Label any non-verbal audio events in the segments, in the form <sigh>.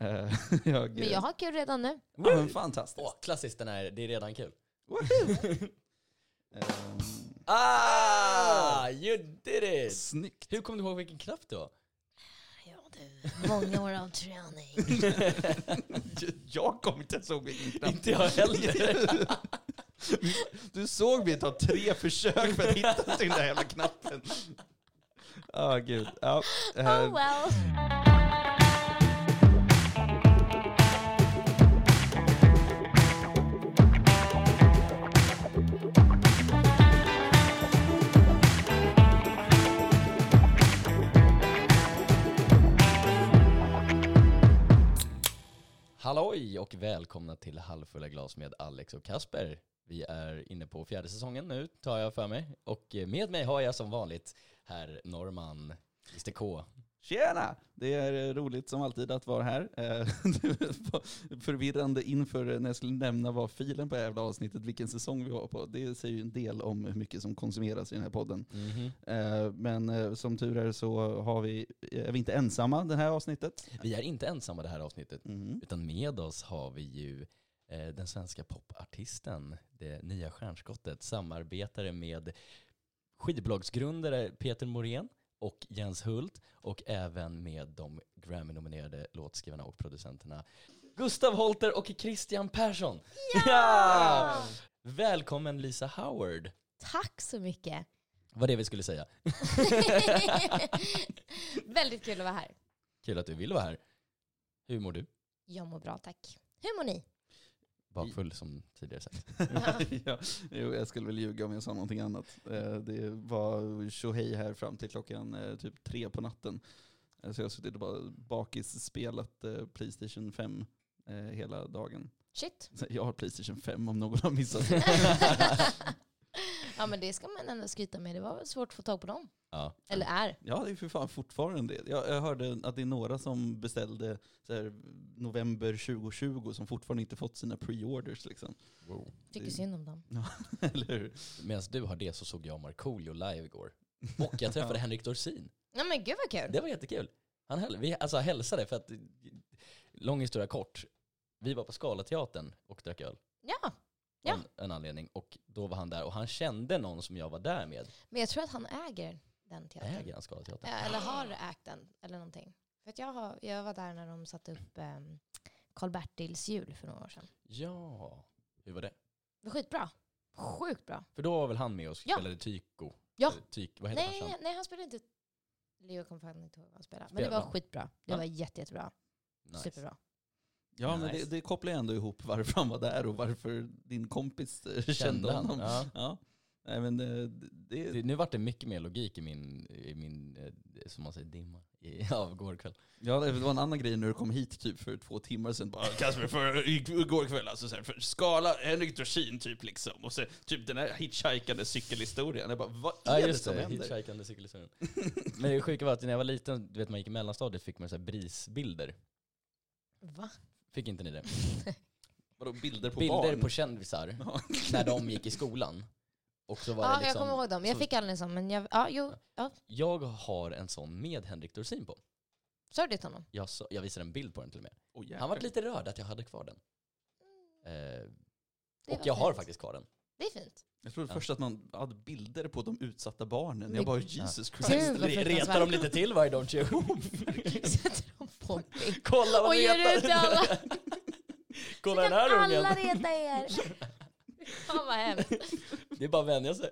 Eh, <laughs> jag, Men jag har kul redan nu. ja, men fantastiskt. Åh, klassiskt den här, det är redan kul. <laughs> Ehm, Ah! You did it! snyggt. Hur kommer du ihåg vilken knapp det var? Ja, du. Många år av träning. <laughs> Jag kommer inte ens ihåg vilken knapp. Inte jag heller. Du såg mig ta tre försök för att hitta till den där jävla knappen. Ja, gud. Ja, eh, Oh well. Halloj och välkomna till Halvfulla glas med Alex och Kasper. Vi är inne på fjärde säsongen nu, tar jag för mig. Och med mig har jag som vanligt herr Norman, Mr K. Tjena! Det är roligt som alltid att vara här. Eh, <laughs> Förvirrande inför när jag skulle nämna vad filen på det här jävla avsnittet, vilken säsong vi var på. Det säger ju en del om hur mycket som konsumeras i den här podden. Mhm. Eh, Men eh, som tur är så har vi, är vi inte ensamma det här avsnittet. Vi är inte ensamma det här avsnittet, Mm. utan med oss har vi ju eh, den svenska popartisten, det nya stjärnskottet, samarbetare med skivbolagsgrundare Peter Morén och Jens Hult och även med de Grammy-nominerade låtskrivarna och producenterna Gustav Holter och Christian Persson. Ja! Välkommen Lisa Howard. Tack så mycket. Vad det vi skulle säga. <laughs> Väldigt kul att vara här. Kul att du vill vara här. Hur mår du? Jag mår bra tack. Hur mår ni? Bakfull som tidigare sagt. <laughs> ja, jo, jag skulle väl ljuga om jag sa någonting annat. Eh, Det var tjohej här fram till klockan eh, typ tre på natten. Eh, Så jag har suttit och bara bakis spelat eh, Playstation 5 eh, hela dagen. Shit. Jag har Playstation 5 om någon har missat det. <laughs> <laughs> Ja men det ska man ändå skryta med. Det var väl svårt att få tag på dem. Ja. Eller är. Ja, det är för fan fortfarande det. Jag, jag hörde att det är några som beställde så här, november 2020 som fortfarande inte fått sina pre-orders. Liksom. Wow. Tycker synd om dem. <laughs> Eller hur? Medan du har det så såg jag Markoolio live igår. Och jag träffade <laughs> Henrik Dorsin. Ja men gud vad kul. Det var jättekul. Han häl- vi alltså hälsade för att, lång historia kort, vi var på Scalateatern och drack öl. Ja. Av Ja. En, en anledning. Och då var han där och han kände någon som jag var där med. Men jag tror att han äger den teatern. Äger han Scalateatern? Ja, Eller har ägt den. Eller någonting. För att jag, har, jag var där när de satte upp um, Karl-Bertils jul för några år sedan. Ja. Hur var det? Det var skitbra. Sjukt bra. För då var väl han med och Ja. spelade Tyko? Ja. Tyk, vad heter Nej, farsan? nej, han spelade inte... Leo kommer fan inte ihåg vad han spelade. Men det var han? skitbra. Det Ja. var jätte, jättebra. Nice. Superbra. Ja, men Nice. det, det kopplar ju ändå ihop varför han var där och varför din kompis eh, kände, Kände han? honom. Ja. Ja. Nej, men eh, det, Det, nu vart det mycket mer logik i min, i min eh, som man säger, dimma i, <laughs> av går kväll. Ja, det var en annan grej när du kom hit typ för två timmar sedan. Bara, Kasper, för igår kväll, alltså så här, för skala Henrik Dorsin typ liksom. Och så typ den här hitchhikande cykelhistorien. Jag bara, vad är Ja det som det, händer? hitchhikande cykelhistorien. Men det sjuka var att när jag var liten, du vet man gick i mellanstadiet fick man så här brisbilder. Va? Fick inte ni det? <laughs> Vadå, bilder på Bilder barn? på kändisar <laughs> när de gick i skolan. Och så var Ja, det liksom, jag kommer ihåg dem. Jag så- fick aldrig en sån, men jag... Ja, jo. Ja. Jag har en sån med Henrik Dorsin på. Sa du det till honom? Jag, så, jag visade en bild på den till och med. Åh, jäklar. Han var lite rörd att jag hade kvar den. Eh, Det och var jag har fint. faktiskt kvar den. Det är fint. Jag trodde Ja. först att man hade bilder på de utsatta barnen. Jag bara, Jesus Gud, Christ. vad Re- fruktansvärt. Retar dem lite till, why don't you? Sätter dem bild. <laughs> Kolla vad Och ger ut till alla. <laughs> Kolla den här ungen! alla reta er. <laughs> Fan vad hemskt. Det är bara att vänja sig.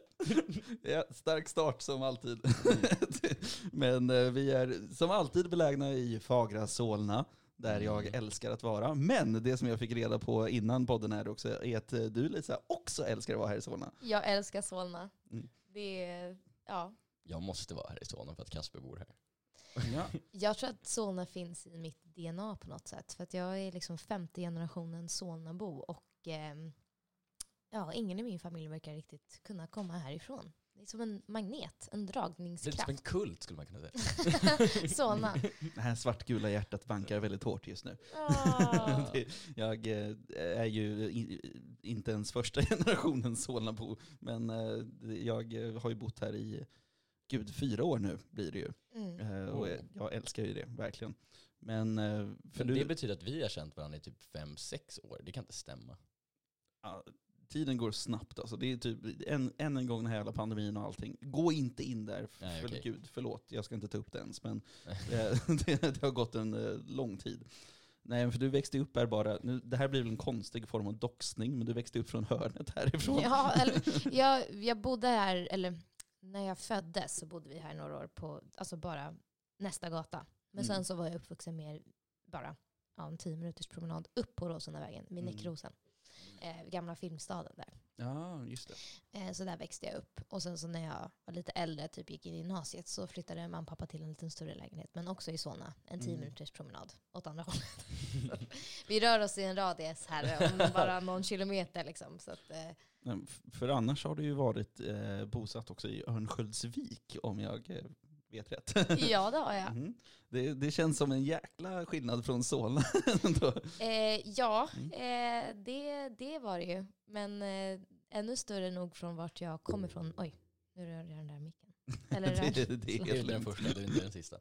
Ja, stark start som alltid. Men eh, vi är som alltid belägna i fagra Solna, där jag Mm. älskar att vara. Men det som jag fick reda på innan podden här också, är att eh, du Lisa också älskar att vara här i Solna. Jag älskar Solna. Mm. Det är... Ja. Jag måste vara här i Solna för att Kasper bor här. Ja. <laughs> Jag tror att Solna finns i mitt DNA på något sätt. För att jag är liksom femte generationen Solnabo och ehm, ja, ingen i min familj verkar riktigt kunna komma härifrån. Det är som en magnet, en Det är som en dragningskraft. kult skulle man kunna säga. <laughs> <laughs> Solna. Det här svartgula hjärtat bankar väldigt hårt just nu. Det- Jag eh, är ju inte ens första generationen Solnabo, men eh, jag eh, har ju bott här i, gud, fyra år nu blir det ju. Mm. Eh, Och Oh. jag- älskar ju det, verkligen. Men, eh, för Men du, det betyder att vi har känt varandra i typ 5-6 år. Det kan inte stämma. ja, tiden går snabbt alltså. Det är typ, än, än en gång den här jävla pandemin och allting. Gå inte in där, Nej, för okej. gud, förlåt. Jag ska inte ta upp det ens. Men <laughs> eh, <laughs> det, det har gått en lång tid. Nej, för du växte upp här bara, nu, det här blir väl en konstig form av doxning, men du växte upp från hörnet härifrån. Ja, eller, <laughs> jag, jag bodde här, eller när jag föddes så bodde vi här några år på, alltså bara nästa gata. Men Mm. sen så var jag uppvuxen med bara ja, en tio minuters promenad upp på Råsundavägen, vid Mm. Näckrosen. Eh, gamla filmstaden där. Ja, just det. Eh, så där växte jag upp. Och sen så när jag var lite äldre, typ gick in i gymnasiet, så flyttade mamma och pappa till en lite större lägenhet. Men också i Solna, en tio Mm. minuters promenad åt andra hållet. <laughs> vi rör oss i en radius här om bara någon kilometer liksom. Så att, eh, För annars har du ju varit eh, bosatt också i Örnsköldsvik, om jag eh, vet rätt. <laughs> ja, det har jag. Mhm. det, det känns som en jäkla skillnad från Solna. <laughs> Eh, ja, Mm. eh, det, det var det ju. Men eh, ännu större nog från vart jag kom ifrån. Oj, nu rörde jag den där micken. Eller det, <laughs> rör. det är den första, du är inte den sista.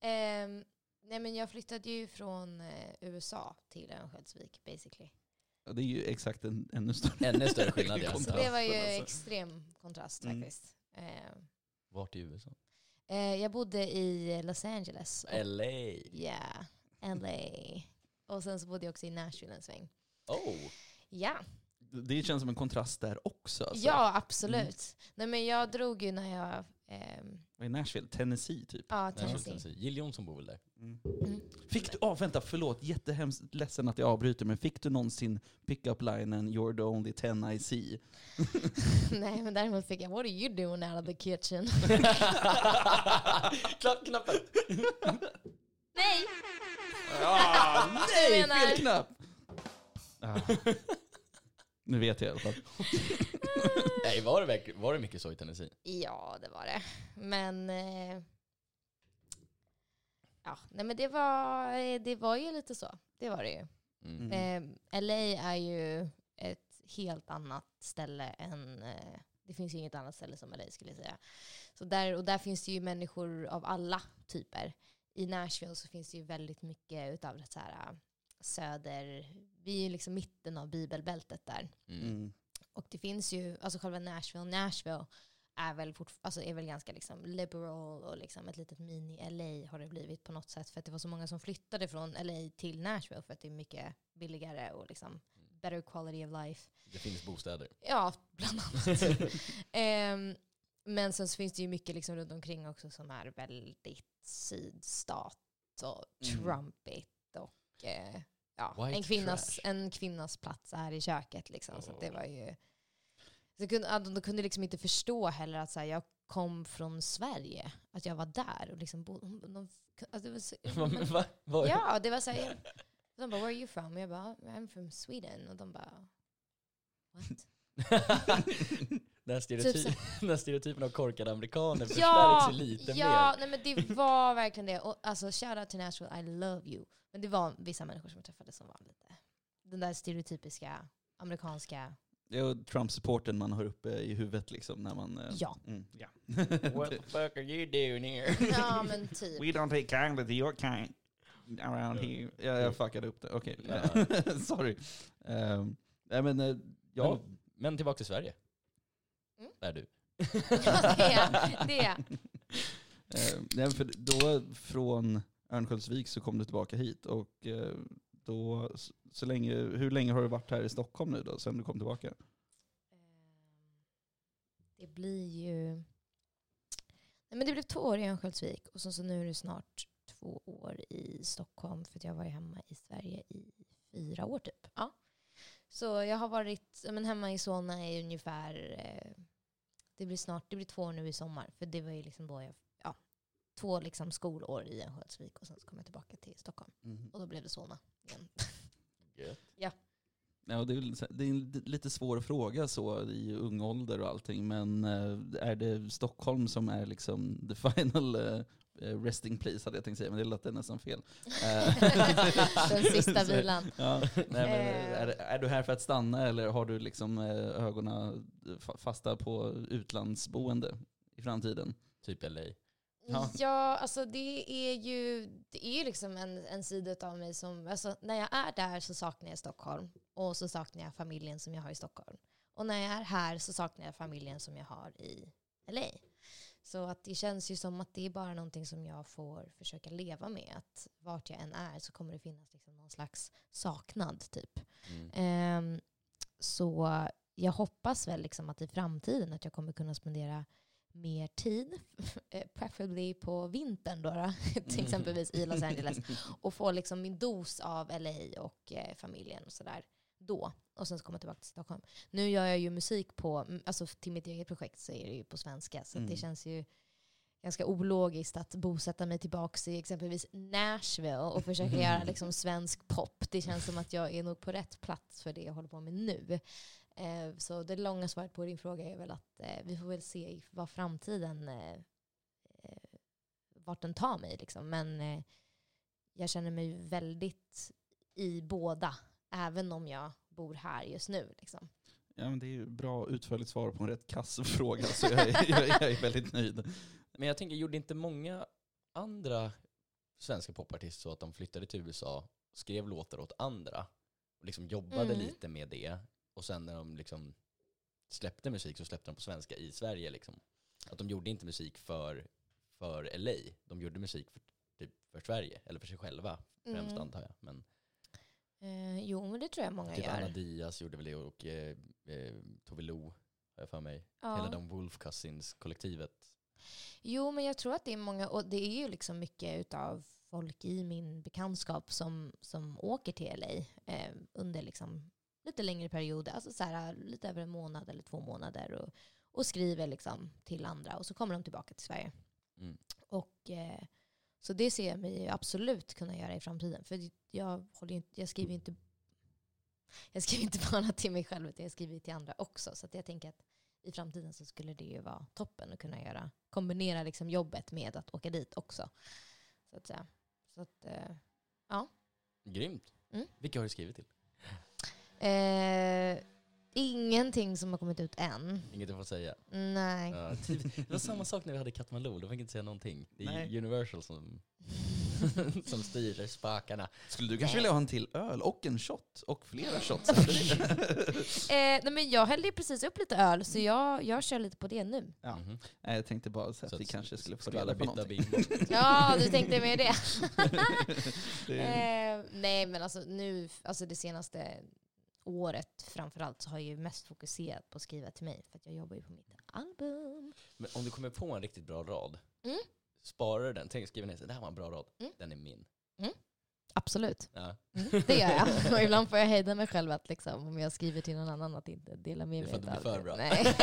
Ehm, nej men jag flyttade ju från eh, USA till Örnsköldsvik basically. Ja, Det är ju exakt en ännu större Ännu större skillnad ja. Så det var ju alltså. extrem kontrast Mm. faktiskt. Ehm, Vart i USA? eh, jag bodde i Los Angeles. och- LA. Ja, LA. Och sen så bodde jag också i Nashville en sväng. Oh! Ja, Det känns som en kontrast där också. Alltså. ja absolut. Nej men jag drog ju när jag... ehm, Vad är Nashville? Tennessee typ? ja, Tennessee. Tennessee. Jill Johnson bor väl där? Mm. Fick du, oh, vänta förlåt, jättehemskt ledsen att jag avbryter, men fick du någonsin pick-up-linen “You're the only ten I see”? <laughs> Nej men däremot fick jag “What are you doing out of the kitchen?” <laughs> Knapp, knappen! Nej! Ah, <laughs> nej, fel knapp! Ah. Nu vet jag i alla fall. <laughs> Nej, var det, verkligen- var det mycket så i Tennessee? Ja, det var det. Men... Eh, ja, nej men det var, eh, det var ju lite så. Det var det ju. Mm. Eh, LA är ju ett helt annat ställe än... Eh, det finns ju inget annat ställe som LA skulle jag säga. Så där, och där finns det ju människor av alla typer. I Nashville så finns det ju väldigt mycket utav det så här söder... Vi är ju liksom mitten av bibelbältet där. Mm. Mm. Och det finns ju, alltså själva Nashville, Nashville är väl, alltså är väl ganska liksom liberal och liksom ett litet mini-LA har det blivit på något sätt. För att det var så många som flyttade från LA till Nashville för att det är mycket billigare och liksom better quality of life. Det finns bostäder. Ja, bland annat. <laughs> Ehm, men sen så finns det ju mycket liksom runt omkring också som är väldigt sydstat och Mm. trumpigt och eh, ja, en, kvinnas, trash. en kvinnas plats är i köket. Liksom, så att det Oh. var ju... Så kunde, de kunde liksom inte förstå heller att så här, jag kom från Sverige, att jag var där och liksom bodde... De, alltså, det var så, <laughs> Va- Va? Vad- Ja, det var så här, de bara, where are you from? Och jag bara, I'm from Sweden. Och de bara, what? <laughs> den, här Typ <laughs> här stereotypen av korkade amerikaner förstärks Ja, ju lite ja mer. nej, men det var verkligen det. Och, alltså, shout out to Nashville, I love you. Men det var vissa människor som jag träffade som var lite den där stereotypiska amerikanska, Det är Trump-supporten man har uppe i huvudet liksom när man... eh, Ja. Mm, ja. <laughs> What the fuck are you doing here? <laughs> ja men typ. We don't take kindly to your kind around here. Ja, jag fuckade upp det, okej. Ja. Sorry. Um, nej men, eh, ja. Men, men tillbaka till Sverige. Mm. Där du. Ja, <laughs> det är det. är. Eh, nej, för då från Örnsköldsvik så kom du tillbaka hit och eh, då, så, så länge, hur länge har du varit här i Stockholm nu då, sen du kom tillbaka? Ehm, Det blir ju... Nej, men det blev två år i Örnsköldsvik och så, så nu är det snart två år i Stockholm för att jag var ju hemma i Sverige i fyra år typ. Ja. Så jag har varit men hemma i Solna i ungefär... Eh, det blir snart det blir två år nu i sommar för det var ju liksom då jag... Ja, två liksom skolår i Örnsköldsvik och sen så kom jag tillbaka till Stockholm. Och då blev det Solna igen. Gött. <laughs> Ja, det, är, det är en lite svår fråga så i ung ålder och allting, men eh, är det Stockholm som är liksom the <laughs> final eh, eh, resting place hade jag tänkt säga, men det lät nästan fel. <laughs> <laughs> Den sista vilan. Ja, nej, men, är, är du här för att stanna eller har du liksom ögonen fa- fasta på utlandsboende i framtiden? Typ LA. Ja. Ja, alltså det är ju det är ju liksom en, en sida av mig som, alltså när jag är där så saknar jag Stockholm och så saknar jag familjen som jag har i Stockholm. Och när jag är här så saknar jag familjen som jag har i LA. Så att det känns ju som att det är bara någonting som jag får försöka leva med. Att vart jag än är så kommer det finnas liksom någon slags saknad typ. Mm. Ehm, så jag hoppas väl liksom att i framtiden att jag kommer kunna spendera mer tid, eh, preferably på vintern då, då <laughs> till exempelvis i Los Angeles, <laughs> och få liksom min dos av LA och eh, familjen och sådär då. Och sen så komma jag tillbaka till Stockholm. Nu gör jag ju musik på, mm, alltså till mitt eget projekt så är det ju på svenska, så Mm. det känns ju ganska ologiskt att bosätta mig tillbaka i exempelvis Nashville och försöka <laughs> göra liksom svensk pop. Det känns som att jag är nog på rätt plats för det jag håller på med nu. Eh, så det långa svaret på din fråga är väl att eh, vi får väl se i- vad framtiden, eh, eh, vart den tar mig. Liksom. Men eh, jag känner mig väldigt i båda, även om jag bor här just nu. Liksom. Ja, men det är ju bra utförligt svar på en rätt kass fråga, så jag är, jag, jag är väldigt nöjd. Men jag tänker, gjorde inte många andra svenska popartister så att de flyttade till USA, skrev låtar åt andra och liksom jobbade Mm. lite med det och sen när de liksom släppte musik så släppte de på svenska i Sverige liksom. Att de gjorde inte musik för, för LA, de gjorde musik för, typ för Sverige, eller för sig själva främst Mm. antar jag. Men Eh, jo, men det tror jag många typ gör. Anna Diaz gjorde väl det och eh, eh, Tove Lo, har jag för mig. Ja. Hela de Wolf Cousins-kollektivet. Jo, men jag tror att det är många, och det är ju liksom mycket utav folk i min bekantskap som, som åker till LA eh, under liksom lite längre perioder, alltså så här, lite över en månad eller två månader och, och skriver liksom till andra och så kommer de tillbaka till Sverige. Mm. Och, eh, så det ser jag mig absolut kunna göra i framtiden. För jag, håller inte, jag skriver inte jag skriver inte bara till mig själv, utan jag skriver till andra också. Så jag tänker att i framtiden så skulle det ju vara toppen att kunna göra, kombinera liksom jobbet med att åka dit också. Så att säga. Så att, eh, Grymt. Mm. Vilka har du skrivit till? Eh, ingenting som har kommit ut än. Inget du får säga. Nej. Ja, det var samma sak när vi hade Katmanlu, de fick inte säga någonting. Det är Nej. Universal som, <laughs> som styr spakarna. Skulle du kanske Nej. vilja ha en till öl och en shot och flera shots? <laughs> Eh, nej men jag hällde ju precis upp lite öl, så jag, jag kör lite på det nu. Ja. Mhm. Nej, jag tänkte bara så att Så vi kanske skulle få reda alla på någonting. <laughs> Ja, du tänkte med det. det Eh, nej, men alltså nu, alltså det senaste året framförallt så har jag ju mest fokuserat på att skriva till mig. För att jag jobbar ju på mitt album. Men om du kommer på en riktigt bra rad, Mm. sparar du den? Tänk skriva ner det här var en bra rad, Mm. den är min. Absolut. Ja. Mm, det gör jag. <laughs> Och ibland får jag hejda mig själv att liksom, om jag skriver till någon annan att inte dela med Det mig får av inte bli för det. bra. Nej.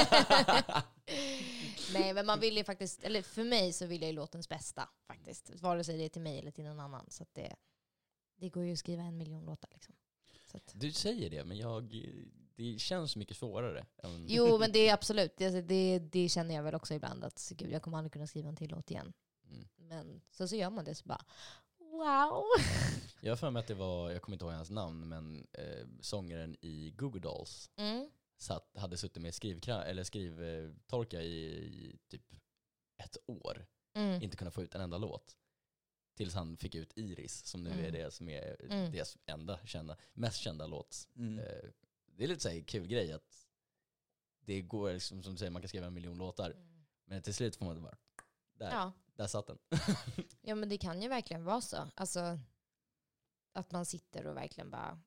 <laughs> Nej, men man vill ju faktiskt, eller för mig så vill jag ju låtens bästa faktiskt. Vare sig det är till mig eller till någon annan. Så att det, det går ju att skriva en miljon låtar liksom. Att, Du säger det, men jag, det känns mycket svårare. än- Jo, men det är absolut. Det, det, det känner jag väl också ibland. Att gud, jag kommer aldrig kunna skriva en till låt igen. Mm. Men så, så gör man det så bara wow. <laughs> Jag har för mig att det var, jag kommer inte ihåg hans namn, men eh, sångaren i Google Dolls Mm. satt, hade suttit med skrivkra, eller skrivtorka i, i typ ett år. Mm. Inte kunnat få ut en enda låt. Tills han fick ut Iris, som nu Mm. är det som är Mm. deras enda kända, mest kända låt. Mm. Eh, det är lite så här kul grej att det går, liksom, som du säger, man kan skriva en miljon låtar. Men till slut får man bara, där, Ja. där satt den. <laughs> ja, men det kan ju verkligen vara så. Alltså, att man sitter och verkligen bara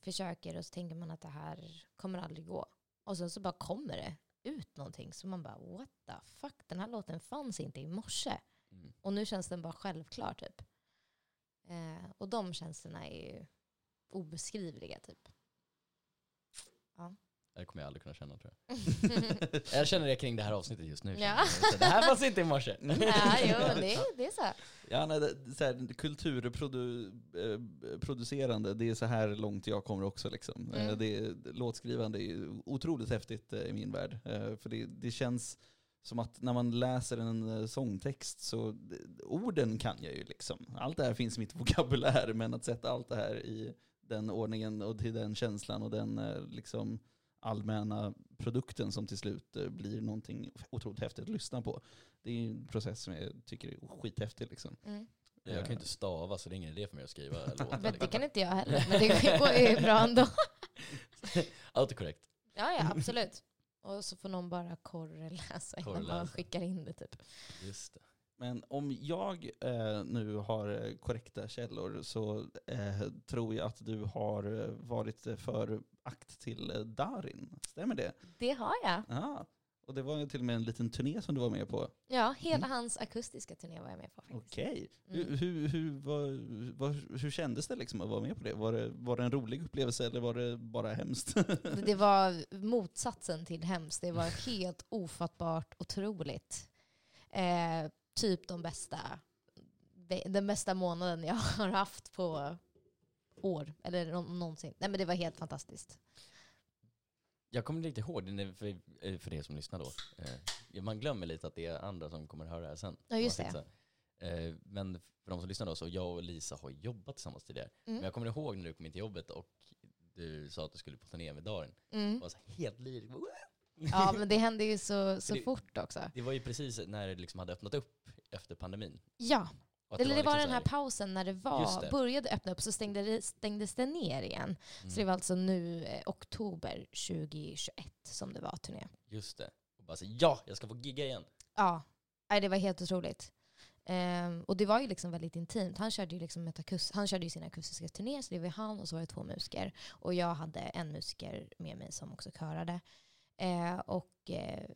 försöker och så tänker man att det här kommer aldrig gå. Och sen så bara kommer det ut någonting så man bara what the fuck, den här låten fanns inte i morse. Mm. Och nu känns den bara självklar typ. Eh, och de känslorna är ju obeskrivliga typ. Det kommer jag aldrig kunna känna tror jag. <laughs> Jag känner det kring det här avsnittet just nu. Ja. Det här fanns inte i morse. <laughs> ja, jo, men det, det är så. Ja, nej, det, så här, kulturproducerande, det är så här långt jag kommer också. Liksom. Mm. Eh, Det är, låtskrivande är otroligt häftigt eh, i min värld. Eh, För det, det känns som att när man läser en eh, sångtext så, det- orden kan jag ju liksom. Allt det här finns i mitt <laughs> vokabulär, men att sätta allt det här i den ordningen och till den känslan och den eh, liksom allmänna produkten som till slut eh, blir någonting otroligt häftigt att lyssna på. Det är en process som jag tycker är skithäftig. Liksom. Mm. Jag kan ju inte stava så det är ingen idé för mig att skriva <laughs> låtar. Men det liksom. kan inte jag heller, men det går ju bra ändå. <laughs> Autokorrekt. Ja, ja, absolut. Och så får någon bara korreläsa innan man skickar in det typ. Just det. Men om jag eh, nu har eh, korrekta källor så eh, tror jag att du har eh, varit eh, för akt till Darin. Stämmer det? Det har jag. Ja. Och det var ju till och med en liten turné som du var med på. Ja, hela Mm. hans akustiska turné var jag med på faktiskt. Okej. Mm. Hur, hur, hur, vad, hur kändes det liksom att vara med på det? Var, det? var det en rolig upplevelse eller var det bara hemskt? Det- var motsatsen till hemskt. Det var helt ofattbart otroligt. Eh, typ de bästa, den bästa månaden jag <laughs> har haft på år. Eller nå- någonsin. Nej men det var helt fantastiskt. Jag kommer inte ihåg, det för, eh, för er som lyssnar då. Eh, Man glömmer lite att det är andra som kommer höra det här sen. Ja, just här. Eh, Men för de som lyssnar då, så jag och Lisa har jobbat tillsammans tidigare. Mm. Men jag kommer ihåg när du kom in till jobbet och du sa att du skulle på turné med Darin. Mm. Det var så helt lyrisk. Ja men det hände ju så, så Det- fort också. Det var ju precis när det liksom hade öppnat upp efter pandemin. Ja, Och att eller det var liksom den här pausen när det, var, det. började öppna upp så stängde det, stängdes det ner igen. Så det Mm, var alltså nu eh, oktober 2021 som det var turné. Just det. Och bara så, ja, jag ska få gigga igen. Ja, nej, det var helt otroligt. Ehm, och det var ju liksom väldigt intimt. Han körde ju, liksom ett akus- han körde ju sin akustiska turné, så det var han och så var det två musiker. Och jag hade en musiker med mig som också körade. Eh, och eh,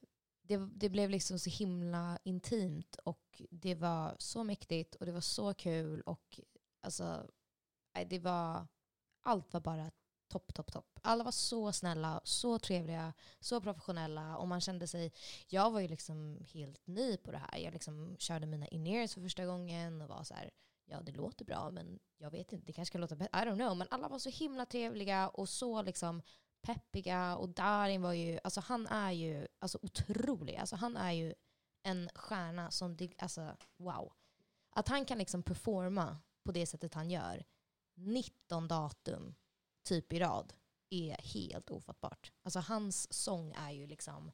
det, det blev liksom så himla intimt och det var så mäktigt och det var så kul och alltså, det var, allt var bara topp, topp, topp. Alla var så snälla, så trevliga, så professionella och man kände sig jag var ju liksom helt ny på det här. Jag liksom körde mina in-ears för första gången och var så här, ja det låter bra men jag vet inte, det kanske ska låta bättre. I don't know. Men alla var så himla trevliga och så liksom peppiga och Darin var ju, alltså han är ju alltså otrolig. Alltså han är ju en stjärna som, alltså wow. Att han kan liksom performa på det sättet han gör, 19 datum typ i rad, är helt ofattbart. Alltså hans sång är ju liksom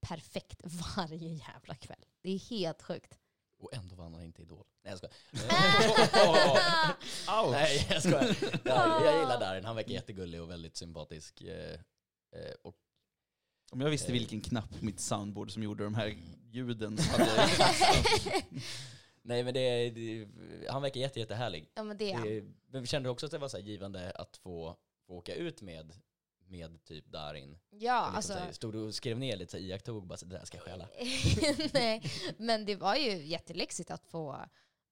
perfekt <laughs> varje jävla kväll. Det är helt sjukt. Och ändå vann han inte Idol. Nej jag skojar. <laughs> <laughs> Ouch. Nej jag skojar. Ja, jag gillar Darin, han verkar jättegullig och väldigt sympatisk. eh, eh, Och Om jag visste Eh. vilken knapp på mitt soundboard som gjorde de här ljuden så <laughs> hade jag... Nej men det, det han verkar jätte, jättehärlig. ja men det är han. Det, men kände du också att det var så här givande att få, få åka ut med, med typ Darin? Ja, Liksom alltså. här, stod du och skrev ner lite, så här, iakttog bara så det där ska jag stjäla. <laughs> Nej, men det var ju jättelyxigt att få,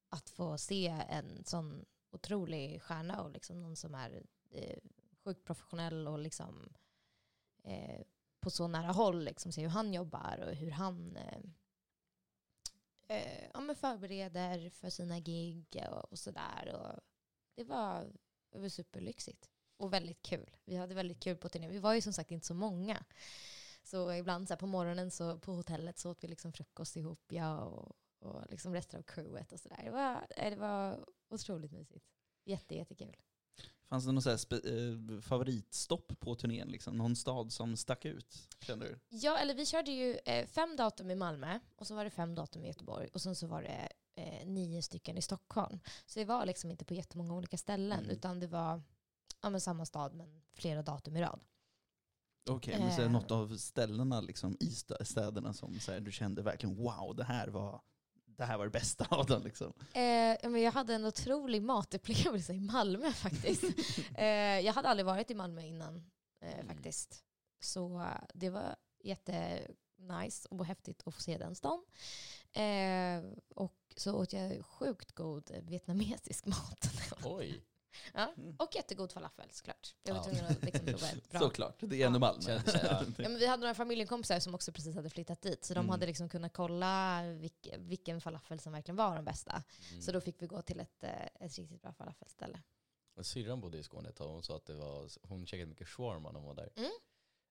att få se en sån otrolig stjärna och liksom någon som är eh, sjukt professionell och liksom eh, på så nära håll liksom se hur han jobbar och hur han eh, eh, ja, förbereder för sina gig och, och sådär. Och det var, det var superlyxigt och väldigt kul. Vi hade väldigt kul på turnén. Vi var ju som sagt inte så många. Så ibland så här, på morgonen så på hotellet så åt vi liksom frukost ihop, jag och, och liksom resten av crewet och sådär. Det var, eh, det var otroligt mysigt. Jätte, jättekul. Fanns det någon så här spe- eh, favoritstopp på turnén? Liksom? Någon stad som stack ut? Kände du? Ja, eller vi körde ju eh, fem datum i Malmö och så var det fem datum i Göteborg och sen så var det eh, nio stycken i Stockholm. Så det var liksom inte på jättemånga olika ställen Mm. utan det var ja, men samma stad men flera datum i rad. Okej, men så är det Eh. något av ställena liksom, i stä- städerna som så här, du kände verkligen wow, det här var det, här var det bästa <laughs> av dem? Liksom. Eh, men jag hade en otrolig matupplevelse i Malmö <laughs> faktiskt. eh, jag hade aldrig varit i Malmö innan eh, Mm. faktiskt. Så eh, det var jättenice och häftigt att få se den stan. Eh, och så åt jag sjukt god vietnamesisk mat. <laughs> Oj. Ja. Mm. Och jättegod falafel såklart. Jag var Ja. tvungen att liksom prova ett <laughs> bra. Såklart, det är ändå Ja. Malmö. <laughs> Ja. Ja, men vi hade några familjekompisar som också precis hade flyttat dit. Så de Mm. hade liksom kunnat kolla vilk, vilken falafel som verkligen var den bästa. Mm. Så då fick vi gå till ett, eh, ett riktigt bra falafelställe. Syrran bodde i Skåne ett tag och hon sa att det var, hon käkade mycket shawarma när hon var där. Mm.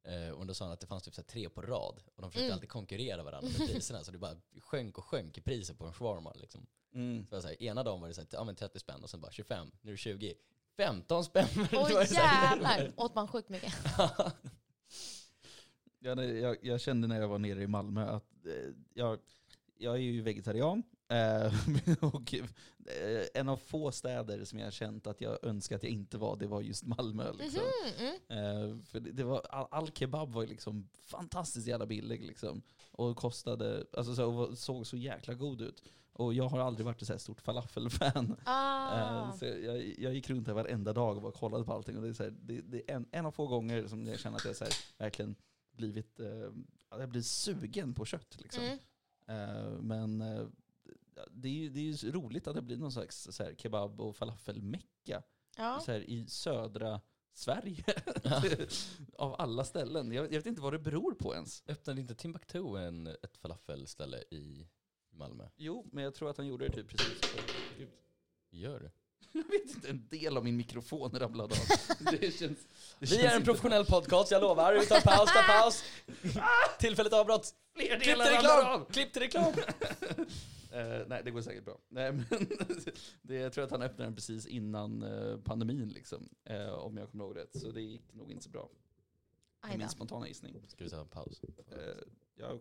Eh, och då sa hon att det fanns typ så här tre på rad. Och de försökte Mm. alltid konkurrera varandra med priserna. så det bara sjönk och sjönk i priset på en shawarma. Liksom. Mm. Så så här, ena dagen var det så här, ja, men 30 spänn och sen bara 25, nu är det 20. 15 spänn! Åh här- jävlar! Åt man sjukt mycket. <laughs> Ja, nej, jag, jag kände när jag var nere i Malmö att eh, jag, jag är ju vegetarian. Eh, <laughs> och eh, en av få städer som jag har känt att jag önskar att jag inte var, det var just Malmö. Liksom. Mhm, mm. Eh, för det, var, all, all kebab var liksom fantastiskt jävla billig liksom. Och kostade, alltså så, och såg så jäkla god ut. Och jag har aldrig varit ett så här stort falafelfan. Ah. <laughs> Så jag, jag gick runt där varenda dag och bara kollade på allting. Och det är, så här, det, det är en, en av få gånger som jag känner att jag så här, verkligen blivit, jag blir sugen på kött. Liksom. Mm. Men det är ju det är ju roligt att det blir någon slags så här, kebab och falafelmecka Ja. så här, i södra Sverige. <laughs> <laughs> av alla ställen. Jag, jag vet inte vad det beror på ens. Öppnade inte Timbuktu en, ett falafelställe i Malmö? Jo, men jag tror att han gjorde det typ precis. Gud. Gör det? <laughs> Jag vet inte, en del av min mikrofon ramlade av. Det känns, det Vi är en professionell podcast, jag lovar. Vi tar paus, tar paus. Tillfälligt avbrott. Fler Klipp till reklam! av! Klipp till reklam! Eh, nej, det går säkert bra. Nej, men <laughs> det, jag tror att han öppnade den precis innan eh, pandemin, liksom, eh, om jag kommer ihåg rätt. Så det gick nog inte så bra. Det är min spontana gissning. Ska vi ta en paus? Eh, jag,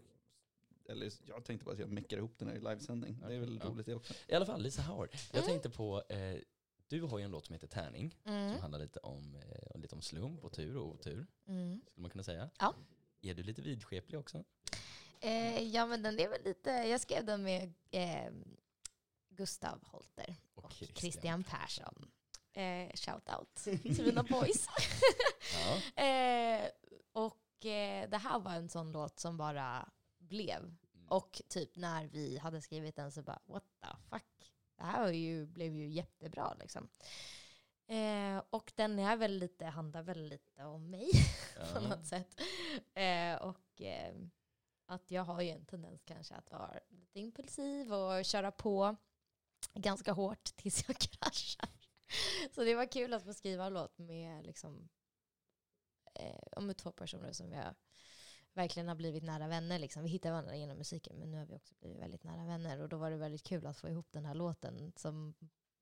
eller, jag tänkte bara att jag meckar ihop den här i livesändning. Det är väl Ja. roligt det också. I alla fall, Lisa Howard. Jag Mm. tänkte på, eh, du har ju en låt som heter Tärning, Mm. som handlar lite om, eh, lite om slump och tur och otur, Mm. skulle man kunna säga. Ja. Är du lite vidskeplig också? Eh, ja men den är väl lite, jag skrev den med eh, Gustav Holter Och och Christian. Christian, Persson. Eh, shout out <laughs> till mina boys. Ja. <laughs> eh, och eh, det här var en sån låt som bara blev. Mm. Och typ när vi hade skrivit den så bara what the fuck. Det här ju, blev ju jättebra liksom. Eh, och den är väl lite, handlar väl lite om mig <laughs> på något sätt. Eh, och eh, att jag har ju en tendens kanske att vara lite impulsiv och köra på ganska hårt tills jag <laughs> kraschar. Så det var kul att få skriva en låt med, liksom, eh, med två personer som jag verkligen har blivit nära vänner. Liksom. Vi hittade varandra genom musiken men nu har vi också blivit väldigt nära vänner. Och då var det väldigt kul att få ihop den här låten som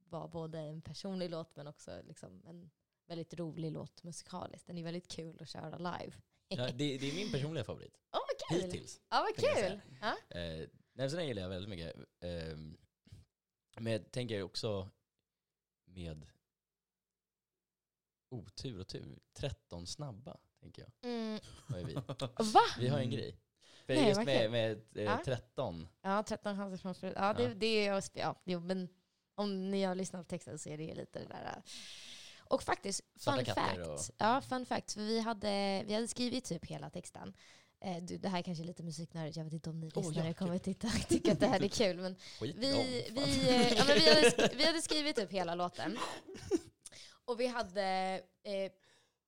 var både en personlig låt men också liksom en väldigt rolig låt musikaliskt. Den är väldigt kul att köra live. Ja, det, det är min personliga favorit, <laughs> Åh kul! hittills. Ja vad kul! Ja. Eh, nej, så den gillar jag väldigt mycket. Eh, men jag tänker också med otur och tur, 13 snabba, tänker jag. Mm. Vi? <laughs> Va? Vi har en grej. För Nej, just med, med eh, Ja. 13, Ja, 13 chanser från förut. Ja, det, Ja. det är. Ja, jo, men om ni har lyssnat på texten så är det lite det där. äh. Och faktiskt, fun fact. och- Ja, fun fact. För vi hade, vi hade skrivit typ hela texten. Eh, du, det här är kanske är lite musiknördigt, jag vet inte om ni Åh, lyssnare ja, kommer titta, tycka att det här är kul. Men skit vi, fan. vi, eh, ja, men vi, hade, sk- vi hade skrivit upp hela låten. Och vi hade eh,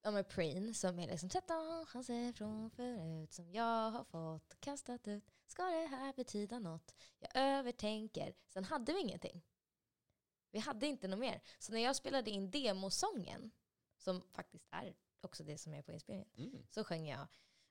ja, men Preen som är liksom 13 chanser från förut som jag har fått kastat ut. Ska det här betyda något? Jag övertänker. Sen hade vi ingenting. Vi hade inte något mer. Så när jag spelade in demosången, som faktiskt är också det som är på inspelningen, Mm. så sjöng jag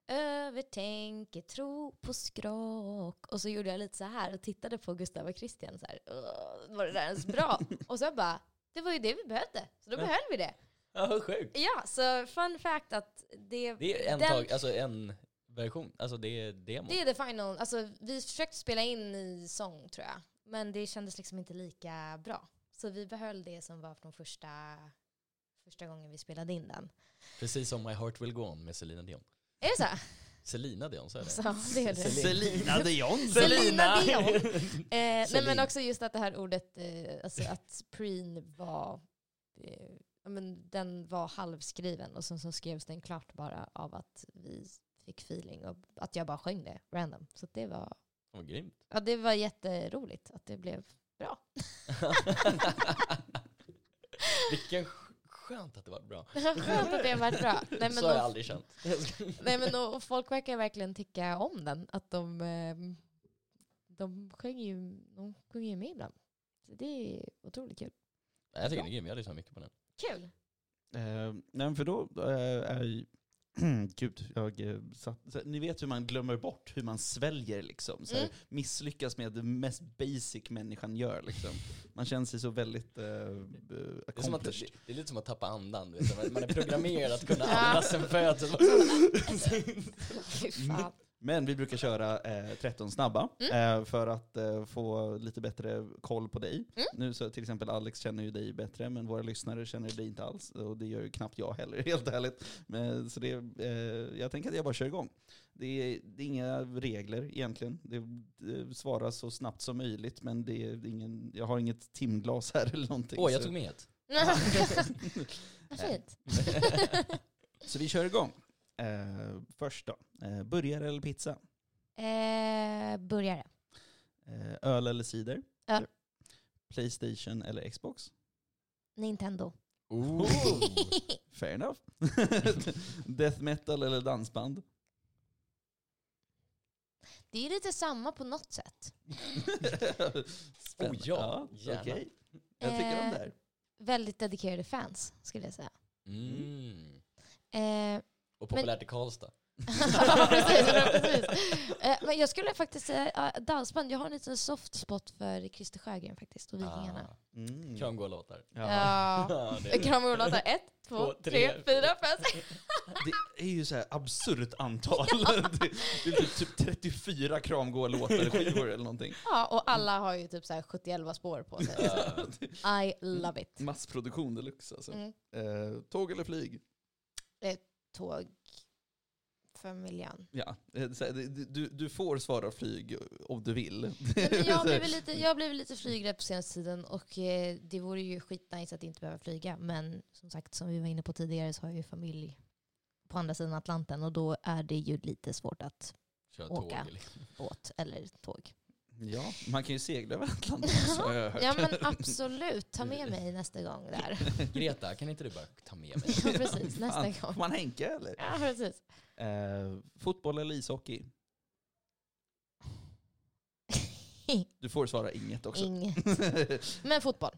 övertänker, tro på skrock. Och så gjorde jag lite så här och tittade på Gustav och Christian så här. "Åh, Var det där ens bra? <laughs> och så bara, det var ju det vi behövde. Så då Ja. behöll vi det. Ja, sjukt. Ja, så fun fact att det, Det är en, den- tag, alltså en version, alltså det är demo. det är the final. Alltså, vi försökte spela in i sång tror jag. Men det kändes liksom inte lika bra. Så vi behöll det som var från första, första gången vi spelade in den. Precis som My Heart Will Go On med Selina Dion. Är det så? Selina Dion, så är det. Så, det är det. Selina Dion. Selina Dion. Eh, nej men också just att det här ordet, eh, alltså att preen var, eh, men den var halvskriven och sen så skrevs den klart bara av att vi fick feeling och att jag bara sjöng det random. Så det var, Vad grymt. ja, det var jätteroligt att det blev bra. <laughs> Vilken skönt att det var bra. Skönt att det varit bra. <laughs> Nej, men så har jag aldrig känt. <laughs> nej, men och folk verkar verkligen tycka om den. Att de, eh, de sjunger ju, de sjunger ju med ibland. Så det är otroligt kul. Jag tycker den är grym, jag lyssnar mycket på den. Kul! Eh, nej, för då eh, är, <clears throat> Gud, jag eh, satt, så, ni vet hur man glömmer bort hur man sväljer liksom. Så här, Mm. Misslyckas med det mest basic människan gör liksom. Man känner sig så väldigt uh, Det är, att, accomplished. det, är lite som att tappa andan. Du vet, man är programmerad att kunna <laughs> andas sen födseln. <laughs> <laughs> Men vi brukar köra eh, 13 snabba eh, för att eh, få lite bättre koll på dig. Mm. Nu så till exempel Alex känner ju dig bättre, men våra lyssnare känner dig inte alls. Och det gör ju knappt jag heller, <laughs> helt ärligt. Men, så det, eh, jag tänker att jag bara kör igång. Det är, det är inga regler egentligen. Det, det svaras så snabbt som möjligt, men det är ingen, jag har inget timglas här <laughs> eller någonting. Åh, jag så, tog med ett. <laughs> Vad fint. så vi kör igång. Eh, först då, eh, burgare eller pizza? Eh, burgare. Eh, öl eller cider? Öl. Playstation eller Xbox? Nintendo. Oh. <laughs> Fair enough. <laughs> Death metal eller dansband? Det är lite samma på något sätt. <laughs> Spännande. Oh ja, ja gärna. okej. Jag tycker om det här. Väldigt dedikerade fans skulle jag säga. Mm. Eh, Och populärt i Karlstad. <laughs> ja, precis, ja, precis. Eh, men jag skulle faktiskt säga uh, dansband. Jag har en liten soft spot för Christer Sjögren faktiskt och Vikingarna. Ah. Mm. Kramgålåtar. Ja. Ja. <laughs> Låta ett, <laughs> två, Två, tre, tre, fyra, fem. Det är ju så här absurt antal. det, det är typ, typ 34 kramgå-låtar skivor eller någonting. Ja, och alla har ju typ så här 71 spår på sig. I love it. Massproduktion deluxe alltså. Mm. Eh, tåg eller flyg? Tåg för miljön. Ja, eh, du, du får svara flyg om du vill. <laughs> Men jag har blivit lite, jag har blivit lite flygrädd på senaste tiden och eh, det vore ju skitnice att inte behöva flyga. Men som sagt, som vi var inne på tidigare så har jag ju familj på andra sidan Atlanten och då är det ju lite svårt att Kör Åka. tåg. liksom. båt eller tåg. Ja, man kan ju segla över Atlanten så har jag hört. Ja men absolut, ta med mig nästa gång där. <laughs> Greta, kan inte du bara ta med mig? <laughs> Ja precis, nästa Fan, gång. Får man Henke eller? Ja precis. Eh, fotboll eller ishockey? <laughs> Du får svara inget också. Inget. Men fotboll.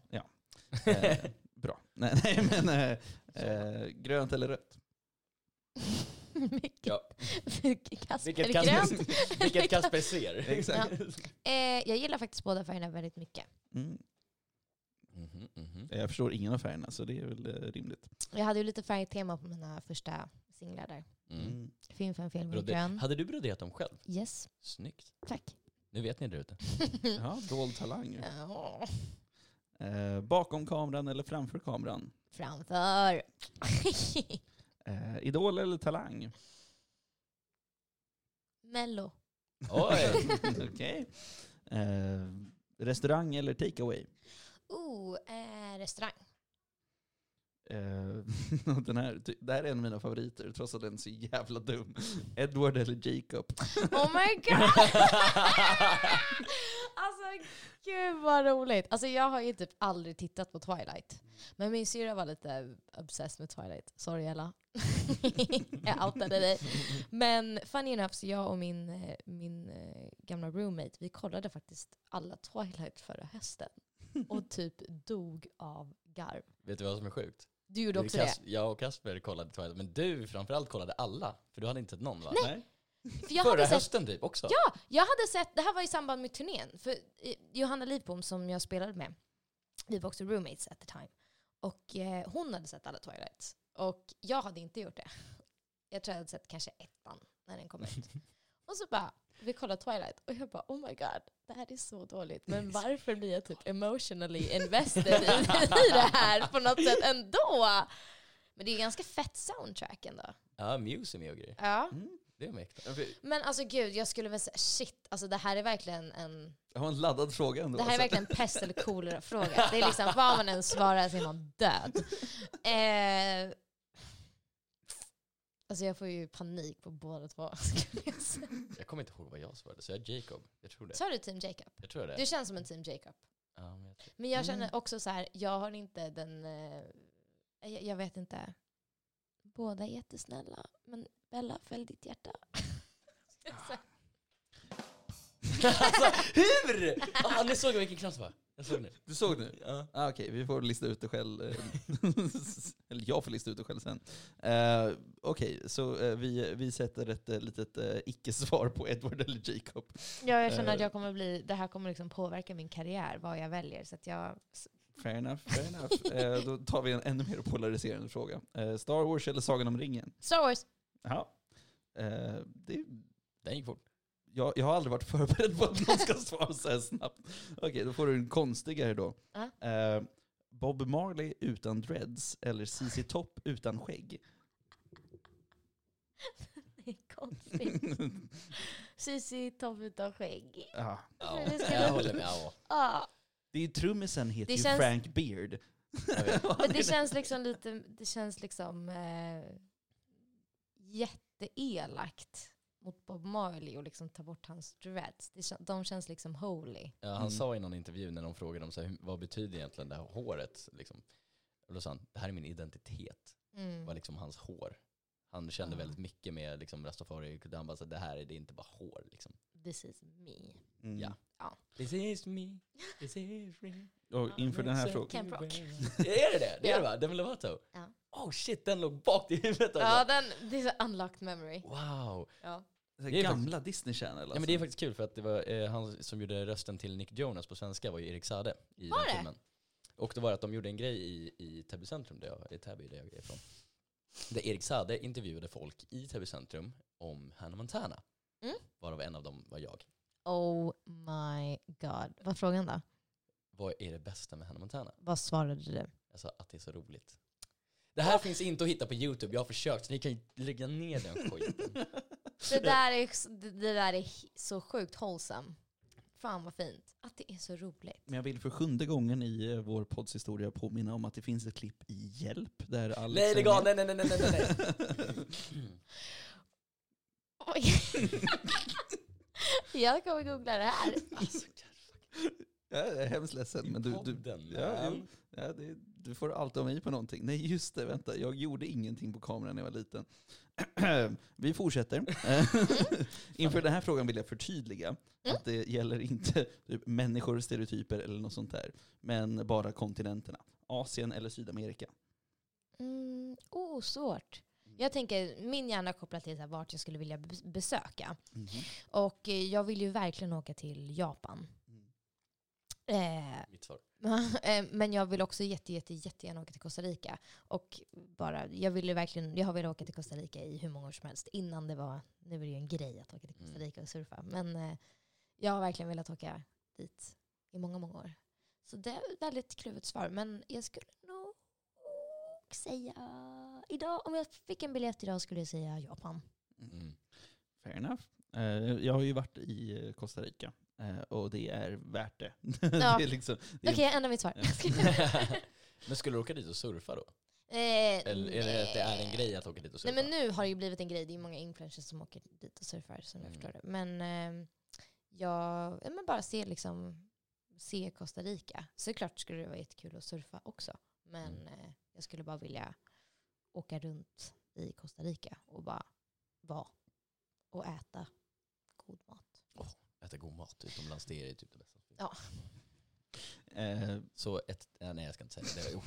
Eh, bra. Nej, nej men eh, eh, grönt eller rött? Mycket. Ja. Kasper Vilket grönt. Vilket Kasper ser. <laughs> Exakt. Eh, jag gillar faktiskt båda färgerna väldigt mycket. Mm. Mhm, mhm. Jag förstår ingen av färgerna så det är väl eh, rimligt. Jag hade ju lite färgtema på mina första singlar där. Mm. Film för en film Broder- grön. Hade du broderat dem själv? Yes, Snyggt. tack. Nu vet ni där ute. <laughs> Ja, dold talang. Ja. Eh, bakom kameran eller framför kameran? Framför. <laughs> Eh, idol eller talang? Mello. Oj! <laughs> Okej. Eh, restaurang eller takeaway? Oh, eh, restaurang. Eh, <laughs> den här, ty- det här är en av mina favoriter, trots att den är så jävla dum. Edward eller Jacob? <laughs> Oh my god! alltså gud vad roligt. Alltså jag har ju typ aldrig tittat på Twilight. Men min syrra var lite obsessed med Twilight. Sorry Ella. <laughs> jag outade dig. Men funny enough, så jag och min, eh, min eh, gamla roommate, vi kollade faktiskt alla Twilight förra hösten. Och <laughs> typ dog av garv. Vet du vad som är sjukt? Du gjorde också det? Kas- Jag och Kasper kollade Twilight, men du framförallt kollade alla. För du hade inte sett någon va? Nej. För jag Förra hade sett hösten typ också. Ja, jag hade sett, det här var i samband med turnén. För eh, Johanna Lidbom som jag spelade med, vi var också roommates at the time. Och eh, hon hade sett alla Twilights. Och jag hade inte gjort det. Jag tror jag hade sett kanske ettan när den kom ut. <laughs> Och så bara, vi kollade Twilight och jag bara oh my god, det här är så dåligt. Men varför blir jag typ emotionally invested i, <laughs> i det här på något sätt ändå? Men det är ganska fett soundtrack ändå. Ja, Muse är med och grejer. Ja. Mm. Det är mäktigt. Men alltså gud, jag skulle väl säga shit, alltså det här är verkligen en Jag har en laddad fråga ändå. Det här är verkligen en pest eller kolera-fråga. Det är liksom vad man än svarar så är man död. <laughs> Eh, alltså jag får ju panik på båda två. <laughs> skulle jag säga. Jag kommer inte ihåg vad jag svarade, så jag är Jacob. Jag tror det. Sa du team Jacob? Jag tror det. Du känns som en team Jacob. Ja, men jag tror. Men jag känner Mm. också så här, jag har inte den... Eh, jag, jag vet inte. Båda är jättesnälla, men Bella, fäll ditt hjärta. <laughs> alltså, hur? Ah, ni såg vilken knapp det var? Jag såg det. Du såg nu? Ja. Ah, Okej, vi får lista ut det själv. eh, <laughs> Eller jag får lista ut det själv sen. Eh, Okej, så eh, vi, vi sätter ett uh, litet uh, icke-svar på Edward eller Jacob. Ja, jag känner att jag kommer bli, det här kommer liksom påverka min karriär, vad jag väljer. Så att jag, Fair enough, fair enough. Då tar vi en ännu mer polariserande fråga. Star Wars eller Sagan om ringen? Star Wars! Ja. Det, Den gick fort. Jag, jag har aldrig varit förberedd på att någon ska svara så här snabbt. Okej, då får du en konstigare då. Ja. Eh, Bob Marley utan dreads eller CC Topp utan skägg? <laughs> Det är konstigt. <laughs> Cici Topp utan skägg. ja. Ja, Det ska jag håller med. Ja, Det är ju trummisen heter Det ju känns- Frank Beard. <laughs> men det känns liksom lite, det känns liksom eh, jätteelakt mot Bob Marley och liksom ta bort hans dreads. Det, de känns liksom holy. Ja, han Mm. sa i någon intervju när de frågade om så här, hur- vad betyder egentligen det här håret? Liksom. Och då sa han, det här är min identitet. Mm. var liksom hans hår. Han kände Ah. väldigt mycket med liksom, rastafari. Han bara så det här är det är inte bara hår. Liksom. This is me. Mm. Ja. Ja. This is me, this is me. Och inför den här frågan. Camp Rock. Är det det? Det är det va? Demi Lovato? Ja. Oh shit, den låg bak i huvudet alltså. Ja, den, det är så unlocked memory. Wow. Ja. Det är gamla Disney Channel alltså. Ja, men det är faktiskt kul för att det var eh, han som gjorde rösten till Nick Jonas på svenska var ju Erik Sade i Var den det? filmen. Och det var att de gjorde en grej i, i Täby centrum, där jag, i Täby där jag är ifrån. Där Erik Sade intervjuade folk i Täby centrum om Hannah Montana. Mm. Varav en av dem var jag. Oh my god. Vad var frågan då? Vad är det bästa med Hannah Montana? Vad svarade du? Jag sa att det är så roligt. Det här finns inte att hitta på YouTube, jag har försökt, så ni kan ju lägga ner den skiten. <laughs> Det där är, det, där är så sjukt wholesome. Fan vad fint. Att det är så roligt. Men jag vill för sjunde gången i eh, vår podds historia påminna om att det finns ett klipp i Hjälp där Alex nej är lägg av, nej nej nej nej nej. nej. <laughs> Oj. <laughs> jag kommer googla det här. Alltså, Jag är hemskt ledsen men du, du, ja, jo, ja, det, du får allt av mig på någonting. Nej just det, vänta. Jag gjorde ingenting på kameran när jag var liten. <clears throat> Vi fortsätter. <laughs> Inför den här frågan vill jag förtydliga Mm. att det gäller inte typ, människor, stereotyper eller något sånt där. Men bara kontinenterna. Asien eller Sydamerika. Mm, oh, svårt. Jag tänker, min hjärna kopplar till så här, vart jag skulle vilja bes- besöka. Och eh, jag vill ju verkligen åka till Japan. Eh, Mitt svar. <laughs> Eh, Men jag vill också jätte, jätte, jättegärna åka till Costa Rica. Och bara, jag, ville verkligen, jag har velat åka till Costa Rica i hur många år som helst. Innan det var, nu är det ju en grej att åka till Costa Mm. Rica och surfa. Men eh, jag har verkligen velat åka dit i många, många år. Så det är ett väldigt kluvet svar. Men jag skulle nog säga, idag, om jag fick en biljett idag skulle jag säga Japan. Mm. Fair enough. Eh, Jag har ju varit i Costa Rica och det är värt det. <laughs> Ja. det liksom, det Okej, är, jag ändrar mitt svar. <laughs> Men skulle du åka dit och surfa då? Eh, Eller är det att det är en grej att åka dit och surfa? Nej men nu har det ju blivit en grej. Det är många influencers som åker dit och surfar som jag Mm. förstår det. Men eh, jag ja, men bara se, liksom, se Costa Rica. Såklart skulle det vara jättekul att surfa också. Men Mm. eh, jag skulle bara vilja åka runt i Costa Rica och bara vara och äta god mat. Äta god mat utomlands, det är typ det bästa. Ja. eh, Så ett, ja, nej jag ska inte säga det. det. var-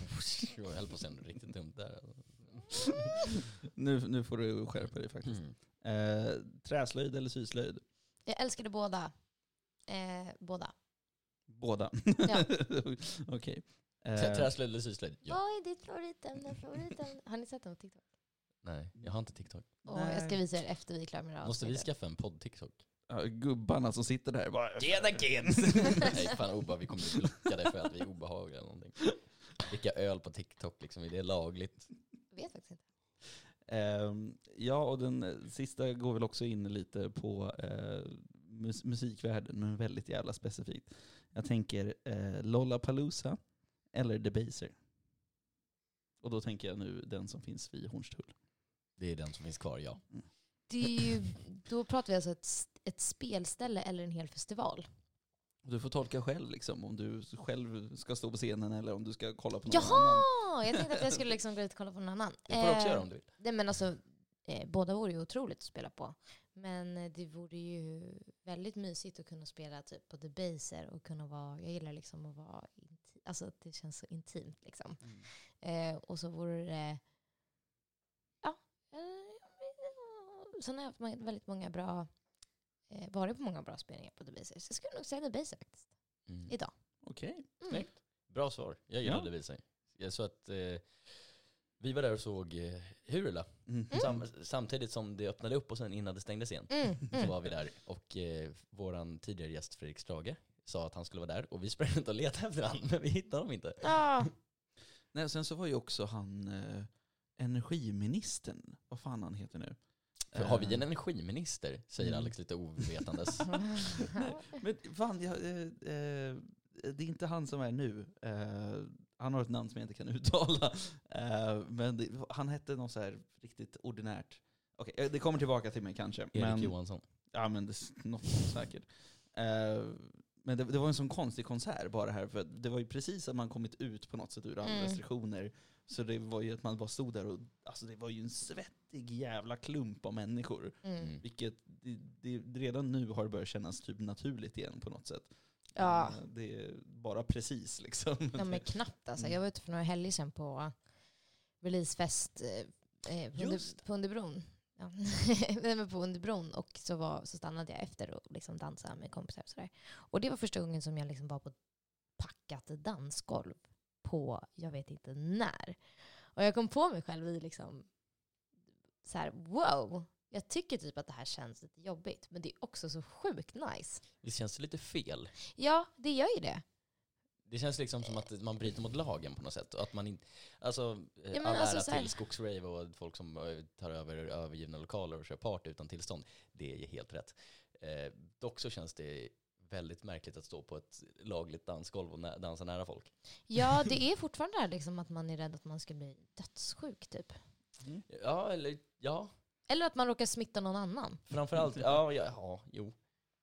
<laughs> Jag höll på att säga något riktigt dumt där. <laughs> nu, nu får du skärpa dig faktiskt. Mm. Eh, träslöjd eller syslöjd? Jag älskade båda. Eh, båda. Båda. Ja. <laughs> Okej. Trä- Eh, Träslöjd eller syslöjd? Ja. Vad är ditt favoritämne? favoritämne? Har ni sett den på TikTok? Nej, jag har inte TikTok. Åh, jag ska visa er efter vi är klara med det här Måste vi skaffa en podd-TikTok? Ja, gubbarna som sitter där bara... Tjena kids! <laughs> Nej fan oba, vi kommer bli blockade för att vi är obehagliga eller någonting. Dricka öl på TikTok liksom, är det lagligt? Jag vet faktiskt inte. Ehm, ja, och den sista går väl också in lite på eh, mus- musikvärlden, men väldigt jävla specifikt. Jag tänker eh, Lollapalooza eller Debaser. Och då tänker jag nu den som finns vid Hornstull. Det är den som finns kvar, ja. Det är ju, då pratar vi alltså ett, ett spelställe eller en hel festival. Du får tolka själv liksom, om du själv ska stå på scenen eller om du ska kolla på någon annan. Jaha! Jag tänkte att jag skulle liksom gå ut och kolla på någon annan. Det får du också Eh, göra om du vill. Nej men alltså, eh, båda vore ju otroligt att spela på. Men eh, det vore ju väldigt mysigt att kunna spela typ på The Baser och kunna vara, jag gillar liksom att vara, inti- alltså att det känns så intimt liksom. Mm. Eh, och så vore det, ja, eh, sen har jag haft väldigt många bra, eh, varit på många bra spelningar på The Baser. Så jag skulle nog säga The Baser faktiskt, Mm. idag. Okej. Mm. Snyggt. Bra svar. Jag Ja. gillade Visay. Jag så att eh, vi var där och såg eh, Hurula. Mm. Sam, samtidigt som det öppnade upp och sen innan det stängdes igen. Mm. Så Mm. var vi där och eh, våran tidigare gäst Fredrik Strage sa att han skulle vara där och vi sprang runt och letade efter honom men vi hittade honom inte. Ja, Nej, sen så var ju också han eh, energiministern, vad fan han heter nu. För har vi en Eh, energiminister? Säger Mm. Alex lite ovetandes. <laughs> Men fan, jag, eh, eh, det är inte han som är nu. Eh, han har ett namn som jag inte kan uttala. Eh, men det, han hette något så här riktigt ordinärt. Okej, eh, det kommer tillbaka till mig kanske. Erik men, Johansson. Ja men det, något säkert. Eh, men det, det var en sån konstig konsert bara här, för det var ju precis att man kommit ut på något sätt ur alla Mm. restriktioner. Så det var ju att man bara stod där och, alltså det var ju en svettig jävla klump av människor. mm. Mm. Vilket, det, det, redan nu har det börjat kännas typ naturligt igen på något sätt. Ja. Eh, Det är bara precis liksom. Ja men knappt alltså. Mm. Jag var ute för några helger sedan på releasefest eh, eh, på, under, på Underbron. Ja. <laughs> På Underbron och så, var, så stannade jag efter och liksom dansade med kompisar och sådär. Och det var första gången som jag liksom var på packat dansgolv på jag vet inte när. Och jag kom på mig själv i liksom så här, wow, jag tycker typ att det här känns lite jobbigt men det är också så sjukt nice. Det känns lite fel. Ja, det gör ju det. Det känns liksom som att man bryter mot lagen på något sätt. Och att man inte, alltså, men all alltså ära här- till skogsrave och folk som eh, tar över övergivna lokaler och kör party utan tillstånd. Det är helt rätt. Eh, dock så känns det väldigt märkligt att stå på ett lagligt dansgolv och nä- dansa nära folk. Ja, det är fortfarande det liksom att man är rädd att man ska bli dödssjuk typ. Mm. Ja, eller ja, Eller att man råkar smitta någon annan. framförallt, ja, ja, ja jo.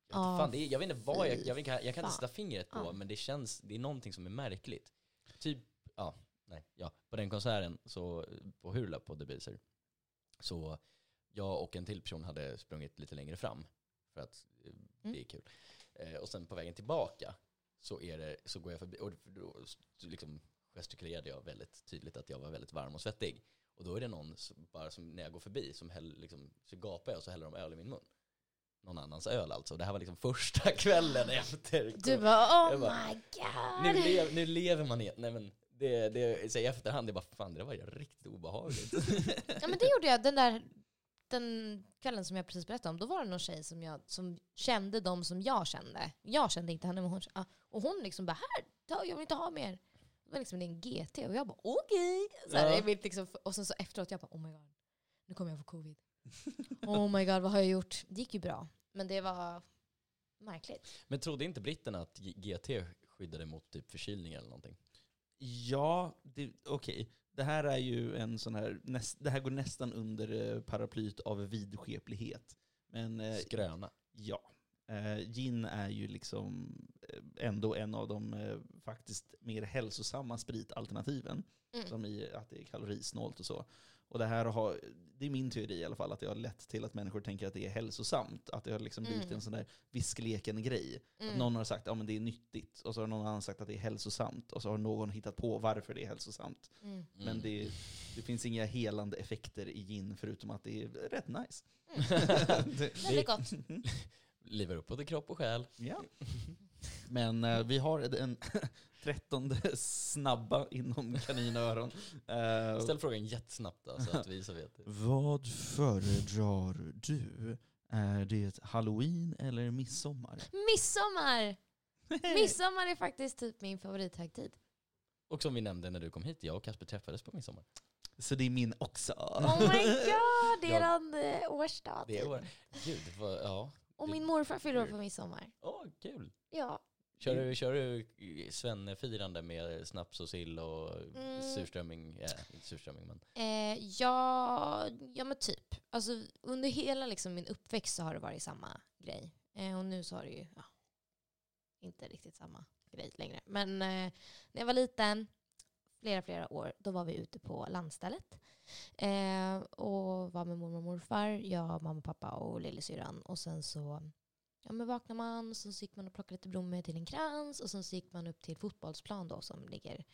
Jag vet, inte fan, det är, jag vet inte vad jag, jag, vet, jag kan inte sätta fingret på, Ja. men det känns, det är någonting som är märkligt. Typ, ja, nej, ja, på den konserten, så, på Hurla på The Baser, så jag och en till person hade sprungit lite längre fram, för att eh, Mm. det är kul. Eh, och sen på vägen tillbaka så, är det, så går jag förbi, och då liksom gestikulerade jag väldigt tydligt att jag var väldigt varm och svettig. Och då är det någon, som, bara som, när jag går förbi, som häll, liksom, så gapar jag och så häller de öl i min mun. Någon annans öl alltså. Det här var liksom första <laughs> kvällen efter. Du bara oh bara, my nu, god. lev, nu lever man i, nej men det, det, så i efterhand, det bara fan det där var ju riktigt obehagligt. <laughs> Ja men det gjorde jag den där den kvällen som jag precis berättade om. Då var det någon tjej som, jag, som kände de som jag kände. Jag kände inte henne men hon Och hon liksom bara här, jag vill inte ha mer. Det var liksom en GT och jag bara okej. Så här, Ja. liksom, och sen så efteråt jag bara oh my god. Nu kommer jag få covid. <laughs> Oh my god vad har jag gjort? Det gick ju bra. Men det var märkligt. Men trodde inte britterna att GT skyddade mot typ förkylningar eller någonting? Ja, det- okej. Det här är ju en sån här, näst, det här går nästan under eh, paraplyet av vidskeplighet. Men eh, Skröna. ja, eh, gin är ju liksom eh, ändå en av de eh, faktiskt mer hälsosamma spritalternativen. Mm. Som i att det är kalorisnålt och så. Och det här har, det är min teori i alla fall, att det har lett till att människor tänker att det är hälsosamt. Att det har liksom blivit Mm. en sån där viskleken-grej. Att Mm. någon har sagt att ja, men det är nyttigt, och så har någon annan sagt att det är hälsosamt, och så har någon hittat på varför det är hälsosamt. Mm. Men Mm. det, det finns inga helande effekter i gin, förutom att det är rätt nice. Det- <laughs> Väldigt gott. Livar upp både kropp och själ. ja. <laughs> Men eh, vi har den <laughs> trettonde snabba inom kaninöron. Eh, Ställ frågan jättesnabbt då, så att vi så vet. <laughs> Vad föredrar du? Är det halloween eller midsommar? Midsommar! Midsommar är faktiskt typ min favorithögtid. Och som vi nämnde när du kom hit, jag och Kasper träffades på midsommar. Så det är min också. Oh my god, det är Ja. en eh, årsdag. Det typ. var, gud, vad, ja. Och min morfar fyller år på midsommar. Åh, kul. Ja. Kör du, kör du svennefirande med snaps och sill och Mm. surströmming? Ja, inte surströmming men. Eh, ja, ja men typ. Alltså, under hela liksom, min uppväxt så har det varit samma grej. Eh, och nu så har det ju ja, inte riktigt samma grej längre. Men eh, när jag var liten, flera, flera år, då var vi ute på landstället. Eh, och var med mormor och morfar, jag, mamma, pappa och lillasyrran. Och sen så ja, men vaknade man, och så gick man och plockade lite blommor till en krans och sen så gick man upp till fotbollsplan då som ligger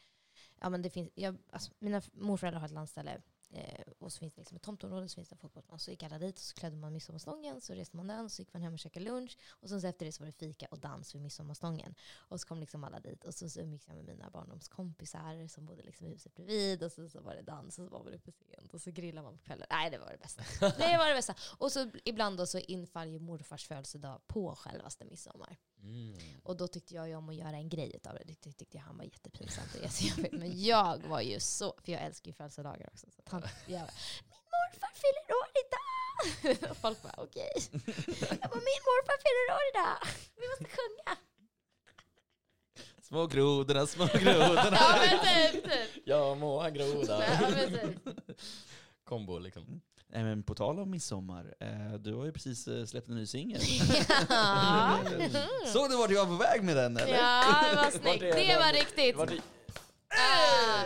Ja, men det finns, jag, alltså, mina morföräldrar har ett landställe Eh, och så finns det liksom ett tomtområde, så finns det en fotbollsplan. Så gick alla dit, och så klädde man midsommarstången, så reste man den, så gick man hem och käkade lunch. Och sen så efter det så var det fika och dans vid midsommarstången. Och så kom liksom alla dit. Och så, så umgicks jag med mina barndomskompisar som bodde liksom i huset bredvid. Och så, så var det dans, och så var vi uppe sent. Och så grillade man på kvällen. Nej, det var det bästa. <laughs> Det var det bästa. Och så ibland då så infaller ju morfars födelsedag på självaste midsommar. Mm. Och då tyckte jag ju om att göra en grej av det. Det tyckte jag han var jättepinsamt och jättejobbigt. Men jag var ju så, för jag älskar ju födelsedagar också. Så han, jag, min morfar fyller år idag! Och folk bara okej. Jag bara, min morfar fyller år idag! Vi måste sjunga. Små grodorna, små grodorna. Ja men typ, typ. Ja må han groda. Ja, men typ. Kombo liksom. Nej, men på tal om midsommar, eh, du har ju precis eh, släppt en ny singel. <laughs> Ja. Såg du vart jag var på väg med den eller? ja, det var snyggt. Det var riktigt. Var det- Ah,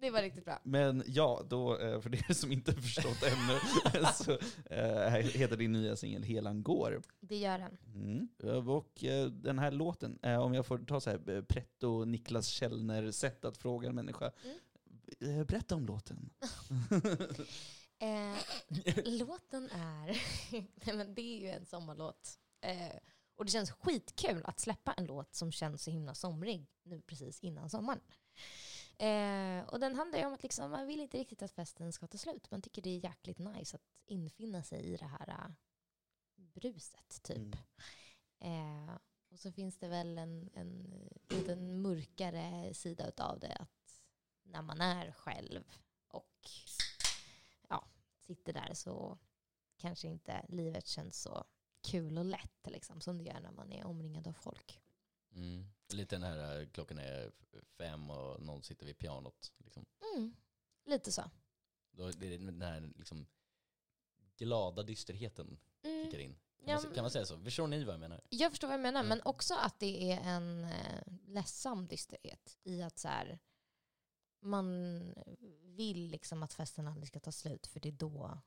det var riktigt bra. Men ja, då, eh, för er som inte förstått ännu, <laughs> så heter din nya singel Helan går. Det gör den. Mm. Och den här låten, om jag får ta så här pretto Niklas Källner sätt att fråga en människa. Eh, Berätta om låten. <laughs> Eh, låten är... <laughs> Nej, men det är ju en sommarlåt. Eh, och det känns skitkul att släppa en låt som känns så himla somrig nu precis innan sommaren. Eh, och den handlar ju om att liksom, man vill inte riktigt att festen ska ta slut. Man tycker det är jäkligt nice att infinna sig i det här äh, bruset typ. Mm. Eh, och så finns det väl en, en liten mörkare sida utav det. Att när man är själv och ja, sitter där så kanske inte livet känns så kul och lätt liksom, som det gör när man är omringad av folk. Mm. Lite den här, klockan är fem och någon sitter vid pianot. Liksom. Mm, lite så. Då det är den här liksom, glada dysterheten Mm. kickar in. Kan, Ja, man, kan man säga så? Förstår ni vad jag menar? Jag förstår vad jag menar, Mm. men också att det är en eh, ledsam dysterhet i att så här, man vill liksom att festen aldrig ska ta slut för det är då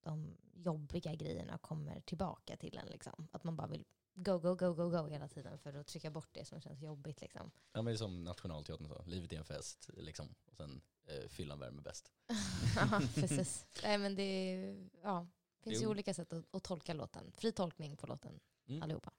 de jobbiga grejerna kommer tillbaka till en. Liksom. Att man bara vill go, go, go, go, go hela tiden för att trycka bort det som känns jobbigt. Liksom. Ja, men det är som Nationalteatern sa, livet är en fest. Liksom. Och sen eh, fyllan värmer bäst. <laughs> Ja, precis. Nej, men det ja, finns ju Jo. olika sätt att, att tolka låten. Fri tolkning på låten, Mm. allihopa.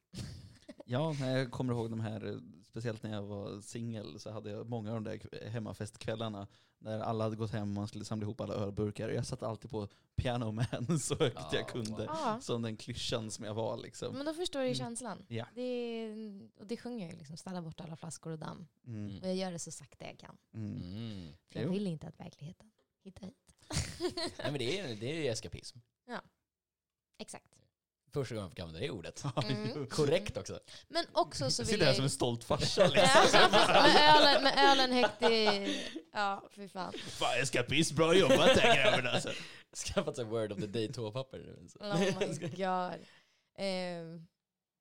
Ja, jag kommer ihåg de här, eh, speciellt när jag var singel, så hade jag många av de där hemmafestkvällarna när alla hade gått hem och man skulle samla ihop alla ölburkar. Jag satt alltid på Piano Man <laughs> så högt Ja, jag kunde. wow. Ja, Som den klyschan som jag var liksom. men då förstår jag ju Mm. känslan. Ja. Det, och det sjunger jag ju liksom, ställa bort alla flaskor och damm. Mm. Mm. Och jag gör det så sakta jag kan. Mm. Mm. För jag vill inte att verkligheten hittar hit. Nej, men det är, det är eskapism. Exexakt. Första gången jag fick använda det ordet. Mm. Korrekt också. Men också så Jag vill sitter här jag som en stolt <laughs> farsa. Liksom. med, ölen, med ölen högt i... Ja, fy fan. Fan eskapism, bra jobbat där grabben alltså. <laughs> Skaffat sig word of the day toapapper nu. så. Oh my <laughs> god. Ehm,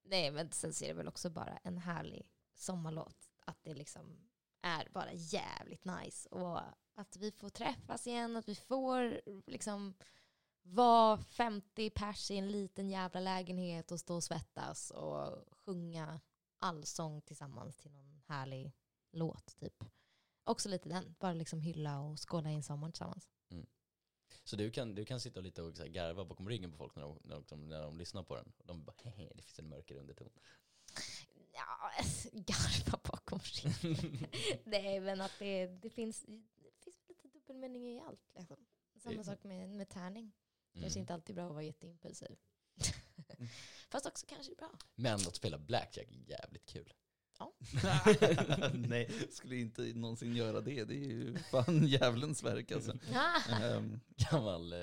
nej, men sen så är det väl också bara en härlig sommarlåt. Att det liksom är bara jävligt nice. Och att vi får träffas igen, att vi får liksom vara 50 pers i en liten jävla lägenhet och stå och svettas och sjunga allsång tillsammans till någon härlig låt typ. Också lite den, bara liksom hylla och skåla in sommaren tillsammans. Så du kan, du kan sitta och lite och så garva bakom ryggen på folk när de, när de, när de lyssnar på den. De bara hehe, det finns en mörkare underton. Ja, garva bakom ryggen. <laughs> Nej, men att det, det, finns, det finns lite dubbelmening i allt. Liksom. Samma sak med, med tärning. Mm. Kanske inte alltid bra att vara jätteimpulsiv. <laughs> Fast också kanske bra. Men att spela blackjack är jävligt kul. <laughs> Nej, skulle inte någonsin göra det. Det är ju fan <laughs> djävulens verk alltså. Ah. Ehm, Gammal, eh,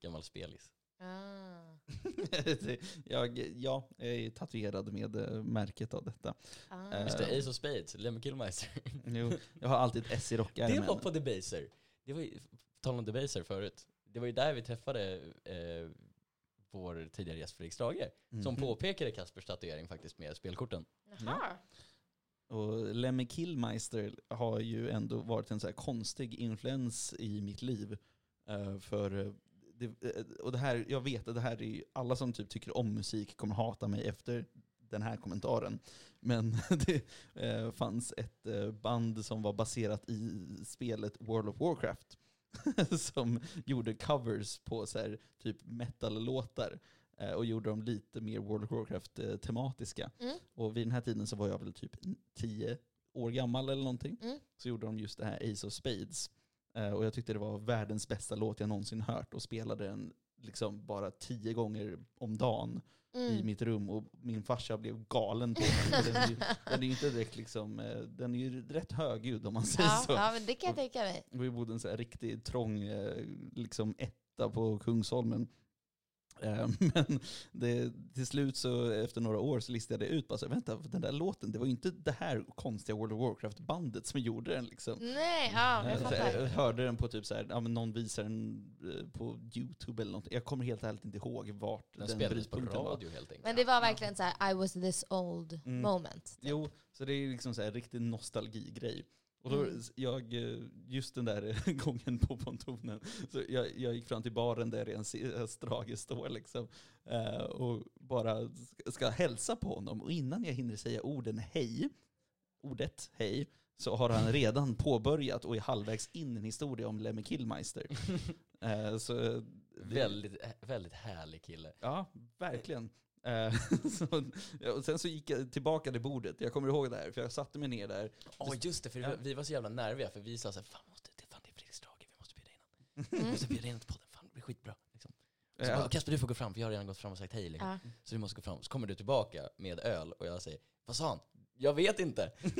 gammal spelis. Ah. det- jag, ja, jag är tatuerad med eh, märket av detta. Ah. Just Eh, det, Ace of Spades, Lemmy Jo, jag har alltid ett S i Det rockärmen. var på Debaser. Det var ju, på tal om Debaser förut. Det var ju där vi träffade eh, vår tidigare gäst Fredrik Strage. Som Mhm. påpekade Kaspers tatuering faktiskt med spelkorten. Jaha. Och Lemmy Killmeister har ju ändå varit en så här konstig influens i mitt liv. Eh, för eh, det, eh, och det här, jag vet att det här är ju, alla som typ tycker om musik kommer hata mig efter den här kommentaren. Men <laughs> det eh, fanns ett eh, band som var baserat i spelet World of Warcraft. <laughs> som gjorde covers på så här, typ metal-låtar. Eh, och gjorde dem lite mer World of Warcraft-tematiska. Mm. Och vid den här tiden så var jag väl typ 10 år gammal eller någonting. Mm. Så gjorde de just det här Ace of Spades. Eh, och jag tyckte det var världens bästa låt jag någonsin hört och spelade den liksom bara tio gånger om dagen i Mm. mitt rum och min farsa blev galen på mig. Den är ju, <laughs> den är ju inte direkt liksom, eh, den är ju rätt högljudd om man säger Ja, så. ja, men det kan jag tänka mig. Vi bodde i en så här riktigt trång eh, liksom etta på Kungsholmen. Eh, <laughs> Men det, till slut så efter några år så listade jag ut bara så, vänta, den där låten, det var ju inte det här konstiga World of Warcraft-bandet som gjorde den liksom. Nej, ja, jag Eh, fattar. jag hörde den på typ så här, ja, men någon visar den eh, på YouTube eller något. Jag kommer helt ärligt inte ihåg vart Den den, spelades på brytpunkten var. radio helt enkelt. Men det var verkligen så här, I was this old Mm. moment. typ. Jo, så det är liksom så här riktig nostalgigrej. Och då, Mm. jag, eh, just den där <laughs> gången på pontonen, så jag, jag gick fram till baren där en Strage står liksom, eh, och bara ska, hälsa på honom. Och innan jag hinner säga orden hej, ordet hej, så har han <laughs> redan påbörjat och är halvvägs in en historia om Lemmy Killmeister. <laughs> Eh, så det- Väldigt, väldigt härlig kille. Ja, verkligen. Eh, <laughs> så, ja, och sen så gick jag tillbaka till bordet, jag kommer ihåg det här, för jag satte mig ner där. Ja just det, för Ja. vi var så jävla nerviga för vi sa såhär, fan, måste, det, fan det är Fredrik Strage, vi måste bjuda in honom. Vi Mm. måste bjuda in honom till podden, fan det blir skitbra. Liksom. Så Eh, bara, Kasper du får gå fram, för jag har redan gått fram och sagt hej. Liksom. Ja. Så du måste gå fram. Så kommer du tillbaka med öl och jag säger, vad sa han? Jag vet inte. <laughs> Åh,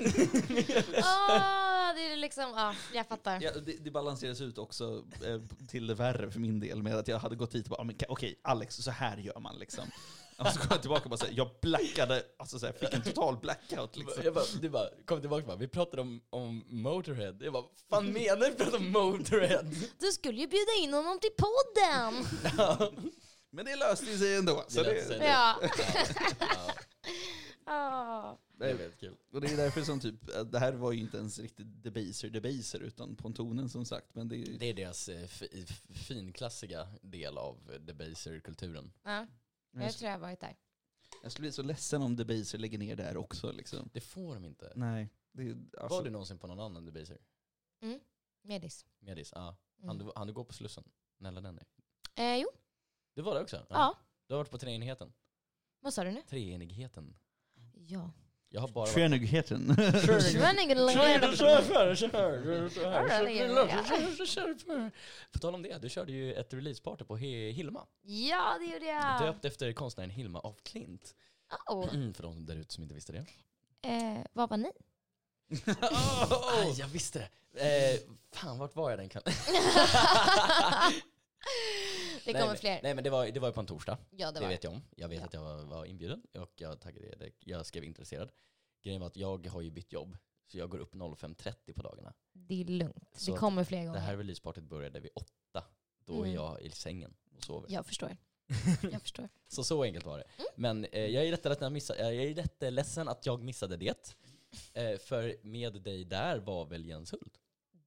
det är liksom, ja, jag fattar. Ja, det, det balanseras ut också eh, till det värre för min del med att jag hade gått hit och bara, "Ah, okej Alex, så här gör man liksom. <laughs> Och så kom jag tillbaka och bara så här, jag blackade, alltså så här, fick en total blackout liksom. Jag bara, du bara, kom tillbaka och bara, vi pratade om, om Motorhead. Jag bara, fan menar du pratar om Motorhead? Du skulle ju bjuda in honom till podden! <laughs> Men det löste sig ändå. Så Det sig. det, Ja. Ja, det är väldigt kul. och det är därför som typ, eh, det här var ju inte ens riktigt debaser debaser utan pontonen som sagt. Men det är ju, Det är deras eh, finklassiga del av debaser-kulturen. Ja, jag tror jag har varit där. jag skulle bli så ledsen om debaser lägger ner där också liksom. Det får de inte. Nej. Det, alltså, Var du någonsin på någon annan debaser? Medis. Medis? Ja. Mm. Han, du, han du går på Slussen? Nälla den Eh, jo, Du var det också? ja. Du har varit på treenigheten? Vad sa du nu? Treenigheten? Ja. Jag har bara. Treenigheten. På tal om det, du körde ju ett releaseparty på Hi- Hilma. Ja, det gjorde jag. Döpt efter konstnären Hilma af Klint. Oh. För de där ute som inte visste det. Eh, vad var ni? Aj, jag visste det! Eh, fan, vart var jag den kan... det nej, kommer men- fler. Nej men det var, det var ju på en torsdag. Ja, det Det vet jag om. Jag vet Ja. att jag var, var inbjuden och jag taggade det. Jag skrev intresserad. Grejen var att jag har ju bytt jobb. Så jag går upp 05.30 på dagarna. Det är lugnt. Så det kommer fler Det gånger. här releasepartyt började vid åtta. Då är Mm. jag i sängen och sover. Jag förstår. <laughs> Jag förstår. Så så enkelt var det. Mm. Men eh, jag är jag missa, jag är jätteledsen att jag missade det. Eh, för med dig där var väl Jens Hult?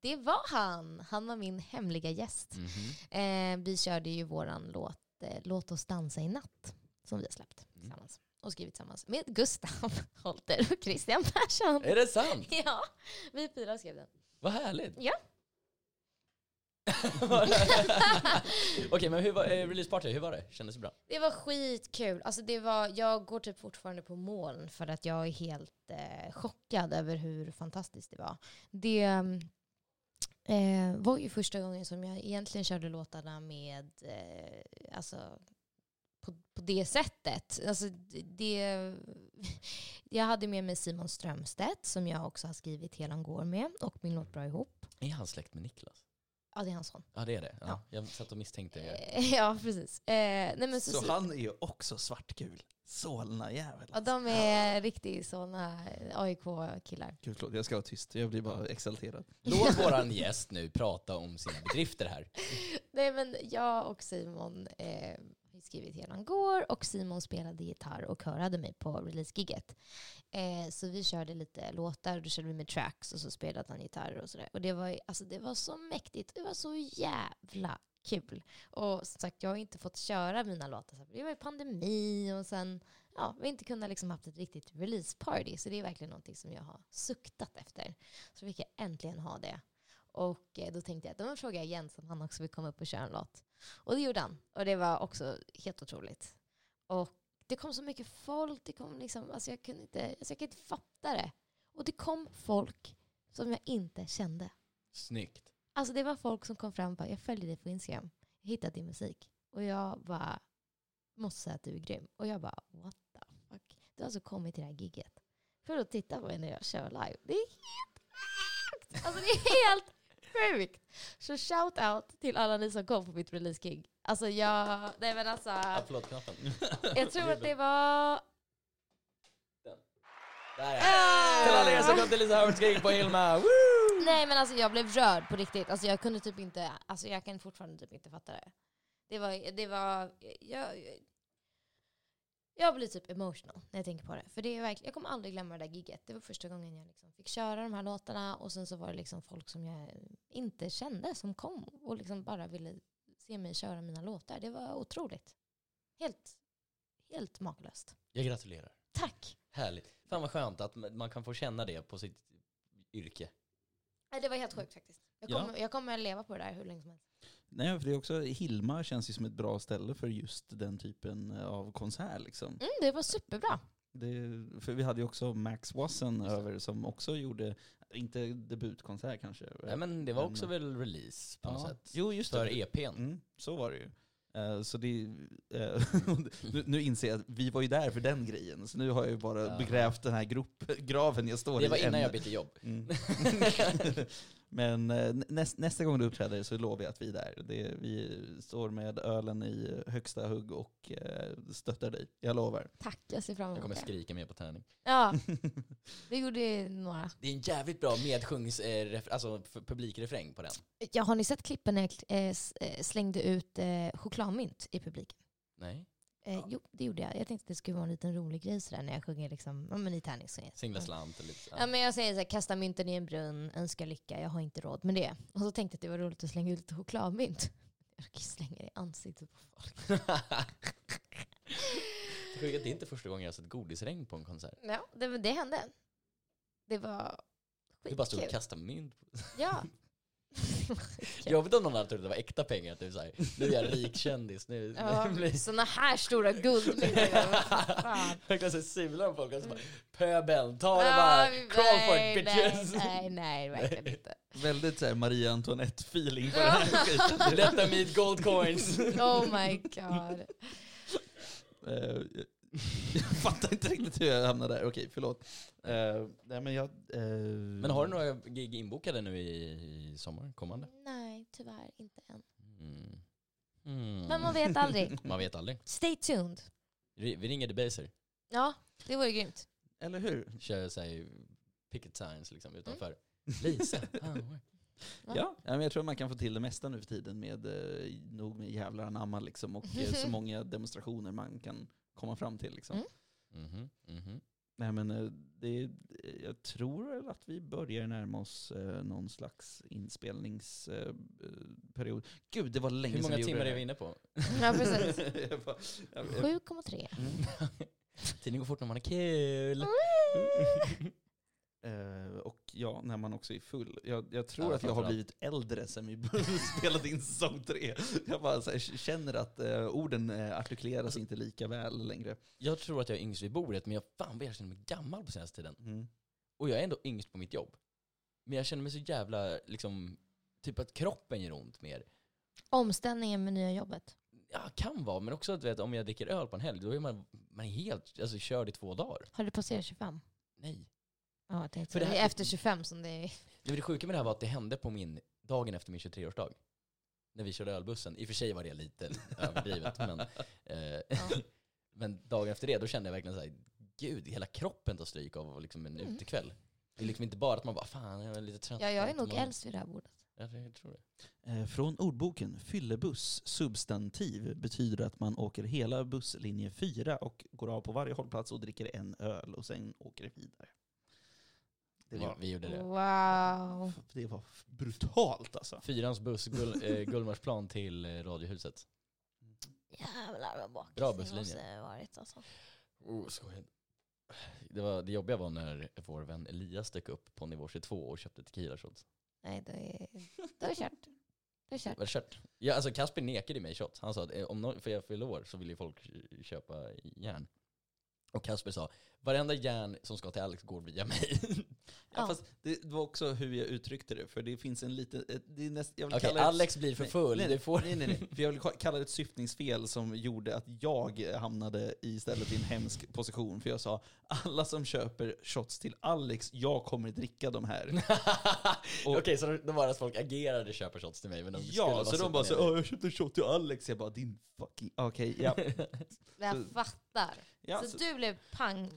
Det var han. Han var min hemliga gäst. Mhm. Eh, vi körde ju våran låt eh, Låt oss dansa i natt. Som vi har släppt Mm. tillsammans. Och skrivit tillsammans med Gustav <laughs> Holter och Christian Persson. Är det sant? <laughs> Ja, vi fyra skrev den. Vad härligt. Ja. <laughs> Okej, men hur var eh, releaseparty? Hur var det? Kändes det bra? Det var skitkul. Alltså det var, jag går typ fortfarande på moln för att jag är helt eh, chockad över hur fantastiskt det var. Det eh, var ju första gången som jag egentligen körde låtarna med, eh, alltså på, på det sättet. Alltså det- <laughs> jag hade med mig Simon Strömstedt som jag också har skrivit Helan går med och min låt Bra ihop. Är han släkt med Niklas? Ja, det är hans son. Ja, det är det. Ja. Ja. Jag satt och misstänkte det. Eh, <laughs> Ja, precis. Eh, nej, men så, Så han är ju också svartkul. Solna-jävel. Ja, de är riktigt sådana AIK-killar. Gud, förlåt, jag ska vara tyst. Jag blir bara exalterad. Låt <laughs> våran gäst nu prata om sina bedrifter här. Nej men jag och Simon eh, vi skrivit Helan går och Simon spelade gitarr och körade mig på releasegiget. Eh, så vi körde lite låtar, och då körde vi med tracks och så spelade han gitarr och sådär. Och det var, alltså, det var så mäktigt, det var så jävla kul. Och som sagt, jag har inte fått köra mina låtar. Så det var ju pandemi och sen ja, vi har inte kunnat liksom haft ett riktigt release party. Så det är verkligen någonting som jag har suktat efter. Så fick jag äntligen ha det. Och eh, då tänkte jag att då frågar jag Jens om han också vill komma upp och köra en låt. Och det gjorde han. Och det var också helt otroligt. Och det kom så mycket folk. Det kom liksom, alltså jag, kunde inte, alltså jag kunde inte fatta det. Och det kom folk som jag inte kände. Snyggt. Alltså det var folk som kom fram och bara, jag följer dig på Instagram. Jag hittade din musik. Och jag bara, måste säga att du är grym. Och jag bara, what the fuck. Du har alltså kommit till det här gigget för att titta på mig när jag kör live. Det är helt sjukt! Alltså det är helt sjukt! Så shout out till alla ni som kom på mitt release-gig. Alltså jag, nej men alltså. Applådknappen. Jag tror att det var... Där ja. Ah! Till alla er som kom till Lisa Howards gig på Hilma. Woo! Nej men alltså jag blev rörd på riktigt. Alltså jag kunde typ inte, alltså jag kan fortfarande typ inte fatta det. Det var, det var, jag, jag blir typ emotional när jag tänker på det. För det är verkligen, jag kommer aldrig glömma det där gigget. Det var första gången jag liksom fick köra de här låtarna och sen så var det liksom folk som jag inte kände som kom och liksom bara ville se mig köra mina låtar. Det var otroligt. Helt, helt makalöst. Jag gratulerar. Tack! Härligt. Fan vad skönt att man kan få känna det på sitt yrke. Det var helt sjukt faktiskt. Jag Ja. kommer, jag kommer leva på det där hur länge som helst. Nej, för det är också, Hilma känns ju som ett bra ställe för just den typen av konsert. Liksom. Mm, det var superbra. Det, för vi hade ju också Max Wasson över som också gjorde, inte debutkonsert kanske. Nej men det var Men- också väl release på något ja. sätt. Jo, just För det. EPn. Mm, så var det ju. Eh, så det, eh, <laughs> nu, nu inser jag att vi var ju där för den grejen, så nu har jag ju bara Ja. begrävt den här grop, graven jag står Det i. var innan än. jag bytte jobb. Mm. <laughs> <laughs> Men eh, näst, nästa gång du uppträder så lovar jag att vi är där. Det, vi står med ölen i högsta hugg och eh, stöttar dig. Jag lovar. Tack, jag ser fram Jag emot kommer det. skrika mer på tärning. Ja, <laughs> det gjorde några. Det är en jävligt bra medsjungs, eh, alltså publikrefräng på den. Ja, har ni sett klippen när jag slängde ut chokladmynt i publiken? Nej. Eh, Jo, det gjorde jag. Jag tänkte att det skulle vara en liten rolig grej sådär när jag sjunger liksom, ja, men i tärningssången. Singla slant och lite så. Ja, men jag säger så här, kasta mynten i en brunn, önska lycka, jag har inte råd med det. Och så tänkte jag att det var roligt att slänga ut lite chokladmynt. <laughs> Jag slänger det i ansiktet på folk. Det är inte första gången jag har sett godisregn på en konsert. Ja, det, det hände. Det var Du bara stod och skitkul. kastade mynt. Ja. <laughs> Jobbigt om någon hade trott att det var äkta pengar. Typ såhär, nu är jag rik kändis. Nu, ja, blir såna här stora guldmynt. <laughs> Verkligen så sular folk och så bara pöbeln, ta det bara, crawl for it nej, bitches. Nej, nej, verkligen inte. Väldigt så här, Marie Antoinette-feeling på den här skiten. Detta meet gold coins. <laughs> Oh my god. Jag fattar inte riktigt hur jag hamnade där. Okej, förlåt. Eh, nej, men, jag, eh, Men har du några gig inbokade nu i, i sommar, kommande? Nej, tyvärr inte än. Mm. Mm. Men man vet aldrig. <laughs> Man vet aldrig. Stay tuned. Vi, vi ringer Debaser. Ja, det vore grymt. Eller hur? Kör såhär picket signs liksom utanför. Mm. Lisa. <laughs> Ah, Ja. Men jag tror man kan få till det mesta nu för tiden med eh, nog med jävlar anamma liksom, och eh, så <laughs> många demonstrationer man kan komma fram till. Liksom. Mm. Mhm, mhm. Nej, men, eh, det, jag tror att vi börjar närma oss eh, någon slags inspelningsperiod. Gud, det var länge Hur sedan många vi gjorde timmar är vi inne på? Ja, precis. <laughs> Jag bara- jag- jag- <laughs> 7,3. Tiden går fort när man har kul. Eh, och ja, när man också är full. Jag, jag tror Ja, att jag har blivit äldre sen vi <laughs> spelade in säsong tre. Jag bara så här, känner att eh, orden eh, artikuleras inte lika väl längre. Jag tror att jag är yngst vid bordet, men jag fan vad jag känner mig gammal på senaste tiden. Mm. Och jag är ändå yngst på mitt jobb. Men jag känner mig så jävla, liksom, typ att kroppen gör ont mer. Omställningen med nya jobbet. Ja, kan vara, men också att vet, om jag dricker öl på en helg, då är man, man är helt alltså, körd i två dagar. Har du passerat 25? Nej. Ja, jag tänkte För det, det här- är efter 25 som det är. Det, det sjuka med det här var att det hände på min, dagen efter min 23-årsdag. När vi körde ölbussen. I och för sig var det lite <laughs> överdrivet, men, eh, <laughs> men dagen efter det, då kände jag verkligen så här, gud, hela kroppen tar stryk av liksom en Mm. utekväll. Det är liksom inte bara att man bara, fan jag är lite trött. Ja, jag är nog allt." äldst vid det här bordet. Jag tror det. Eh, Från ordboken fyllebuss, substantiv, betyder att man åker hela busslinje 4 och går av på varje hållplats och dricker en öl och sen åker det vidare. Det Vi, var, vi gjorde det. Wow. det var brutalt alltså. Fyrans buss, Gull, eh, <laughs> Gullmarsplan till eh, Radiohuset. Jävlar vad bakis Bra det busslinje. måste ha varit alltså. Oh, skoj. Det, var, det jobbiga var när vår vän Elias dök upp på nivå 22 och köpte tequila shots. Nej, det är, det är kört. Det är kört. Var det kört? Ja, alltså Kasper nekade mig shot. Han sa att eh, om någon, för jag fyller år så vill ju folk köpa järn. Och Kasper sa, varenda järn som ska till Alex går via mig. <laughs> Ja, Ja. fast det var också hur jag uttryckte det, för det finns en liten... ett- Det är näst, jag vill Okej, kalla det- Alex blir för full. Nej, du nej, får... nej, nej, nej. För jag vill kalla det ett syftningsfel som gjorde att jag hamnade istället i en hemsk position. För jag sa, alla som köper shots till Alex, jag kommer dricka de här. <laughs> Och- Okej, så då var det att folk agerade köpa shots till mig men de skulle Ja, så de bara så, "Åh, jag köpte en shot till Alex. Jag bara, din fucking... Okej, ja. <laughs> Jag fattar. Ja, så så, du blev pang,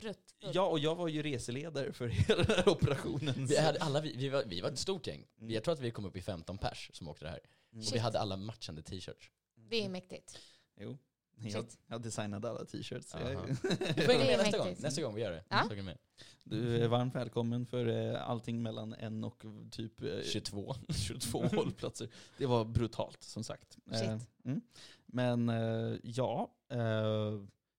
prutt, ja, och jag var ju reseledare för hela den här operationen. Vi, hade alla, vi, vi, var, vi var ett stort gäng. Mm. Jag tror att vi kom upp i 15 pers som åkte det här. Mm. Och vi hade alla matchande t-shirts. Det är mäktigt. Jo. Jag, jag designade alla t-shirts. Du <laughs> får Det hänga är med nästa gång. Nästa gång vi gör det. Ja. Med. Du är varmt välkommen för eh, allting mellan en och typ eh, 22. 22 <laughs> hållplatser. Det var brutalt som sagt. Eh, mm. Men ja,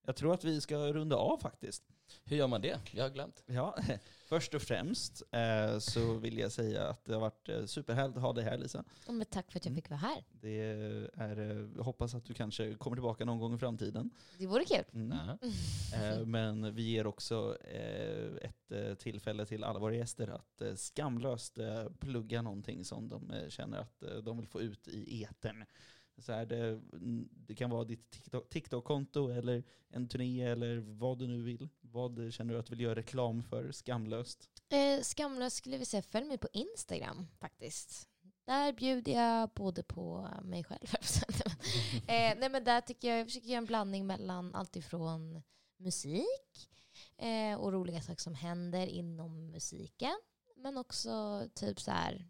jag tror att vi ska runda av faktiskt. Hur gör man det? Jag har glömt. Ja, <laughs> först och främst eh, så vill jag säga att det har varit eh, superhärligt att ha dig här Lisa. Ja, men tack för att jag Mm. fick vara här. Det är, eh, jag hoppas att du kanske kommer tillbaka någon gång i framtiden. Det vore kul. Mm. Aha. <laughs> Eh, Men vi ger också eh, ett eh, tillfälle till alla våra gäster att eh, skamlöst eh, plugga någonting som de eh, känner att eh, de vill få ut i etern. Så är det, det kan vara ditt TikTok- TikTok-konto eller en turné eller vad du nu vill. Vad känner du att du vill göra reklam för skamlöst? Eh, skamlöst skulle vi säga, följ mig på Instagram faktiskt. Där bjuder jag både på mig själv. <laughs> <laughs> eh, nej men där tycker jag, jag försöker göra en blandning mellan allt ifrån musik eh, och roliga saker som händer inom musiken. Men också typ så här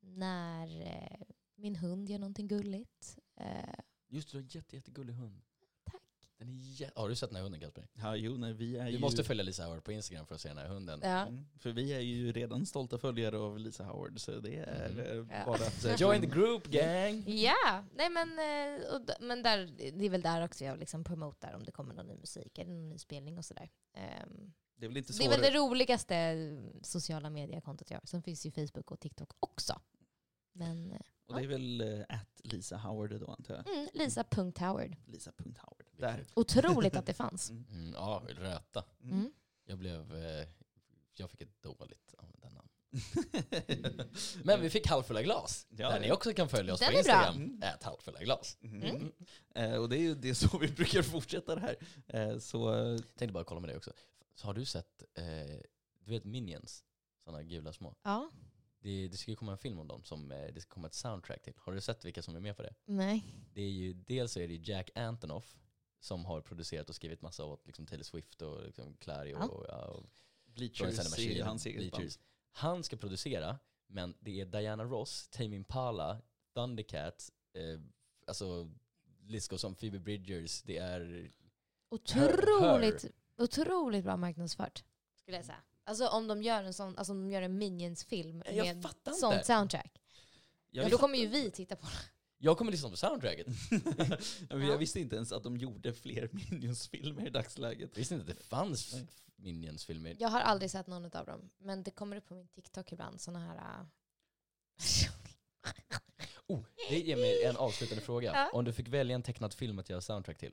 när eh, min hund gör någonting gulligt. Eh, Just det, du har en jätte, jättegullig hund. Tack. Den är jä- har du sett den här hunden Kasper? Ja, jo, nej, vi är Du ju... måste följa Lisa Howard på Instagram för att se den här hunden. ja. Mm, för vi är ju redan stolta följare av Lisa Howard, så det är Mm. eh, Ja. bara att... eh, <laughs> Join the group gang! Ja, nej men, eh, och, d- men där, det är väl där också jag liksom promotar om det kommer någon ny musik eller någon ny spelning och sådär. Ehm, Det är väl inte det är väl det roligaste sociala mediekontot jag har. Sen finns ju Facebook och TikTok också. Men eh, Och det är väl eh, at Lisa Howard då antar jag? mm, Lisa.Howard. Lisa.Howard. Där. Otroligt att det <laughs> fanns. Mm. Mm, ja, röta. Mm. Jag blev... Eh, jag fick ett dåligt användarnamn. <laughs> Men vi fick halvfulla glas. Ja, där ni också kan följa oss Den på är bra. Instagram. Mm. Ät halvfulla glas. Mm. Mm. Eh, och det är ju det är så vi brukar fortsätta det här. Eh, så eh, Tänkte bara kolla med dig också. Så har du sett, eh, du vet Minions? Sådana gula små. Ja, Det, det ska ju komma en film om dem som eh, det ska komma ett soundtrack till. Har du sett vilka som är med på det? nej. Det är ju, dels så är det Jack Antonoff som har producerat och skrivit massa åt liksom, Taylor Swift och liksom, Clary och, Ja. och, ja, och Bleachers är hans eget band. Bleachers. Han ska producera, men det är Diana Ross, Tame Impala, Thundercat, eh, alltså Lisco som Phoebe Bridgers, det är... Otroligt, otroligt bra marknadsfört. Skulle jag säga. Alltså om de gör en sån, alltså om de gör en Minions-film Jag med fattar inte. sånt soundtrack. Jag, Ja, då kommer ju vi titta på det. Jag kommer lyssna på soundtracket. <laughs> Ja, men jag visste inte ens att de gjorde fler Minions-filmer i dagsläget. Jag visste inte att det fanns Minions-filmer. Jag har aldrig sett någon av dem, men det kommer upp på min TikTok ibland såna här... äh, Oh, det ger mig en avslutande fråga. Ja. Om du fick välja en tecknad film att göra soundtrack till,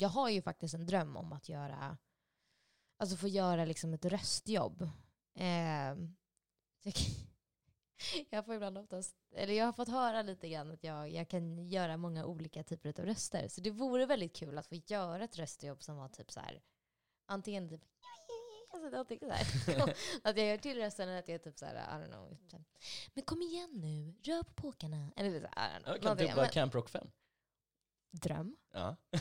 Jag har ju faktiskt en dröm om att göra, alltså få göra liksom ett röstjobb. Eh, jag, <laughs> jag får ibland oftast, eller jag har fått höra lite grann att jag, jag kan göra många olika typer av röster. Så det vore väldigt kul att få göra ett röstjobb som var typ så här, antingen typ Alltså någonting så här. <laughs> att jag gör till rösten eller att jag typ så här, I don't know. Men kom igen nu, rör på påkarna. Eller så här, I don't know. jag kan typ Camp Rock 5. Dröm. Ja. <laughs>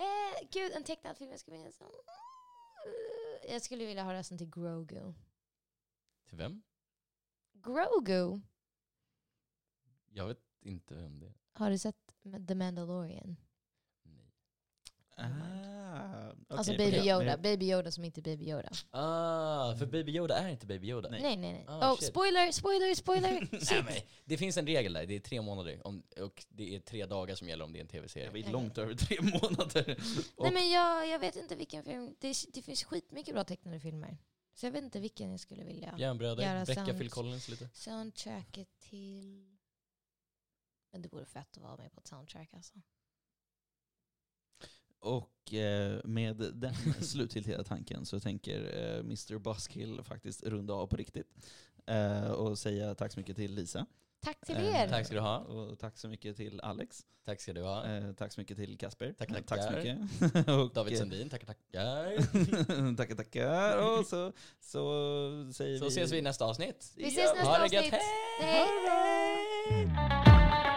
Eh, gud, en tecknad film jag skulle vilja se. jag skulle vilja ha rösten till Grogu. Till vem? Grogu! Jag vet inte vem det är. Har du sett The Mandalorian? Nej. Ah, alltså okej, Baby. Yoda. Men- Baby Yoda som inte är Baby Yoda. Ah, för Baby Yoda är inte Baby Yoda. Nej. Nej, nej, nej. Ah, oh, shit. spoiler, spoiler, spoiler! <laughs> Nej, men det finns en regel där, det är tre månader. Om, och det är tre dagar som gäller om det är en tv-serie. vet Okej. långt över tre <laughs> månader. Och, Nej men jag, jag vet inte vilken film. Det, det finns skitmycket bra tecknade filmer. Så jag vet inte vilken jag skulle vilja. Järnbröder, Göra sound. Phil Collins lite. Soundtracket till... Men det vore fett att vara med på ett soundtrack alltså. Och eh, med den <laughs> slutgiltiga tanken så tänker eh, Mr Buskill faktiskt runda av på riktigt. Eh, och säga tack så mycket till Lisa. Tack till er! Tack ska du ha. Och tack så mycket till Alex. Tack ska du ha. Tack så mycket till Kasper. Tack, Eh, tack så mycket. <laughs> och, David Sundin, tackar tackar. <laughs> tackar, tackar. Och så, så säger Så vi... ses vi i nästa avsnitt. Vi ses nästa Ha det gött, avsnitt. hej! Hej!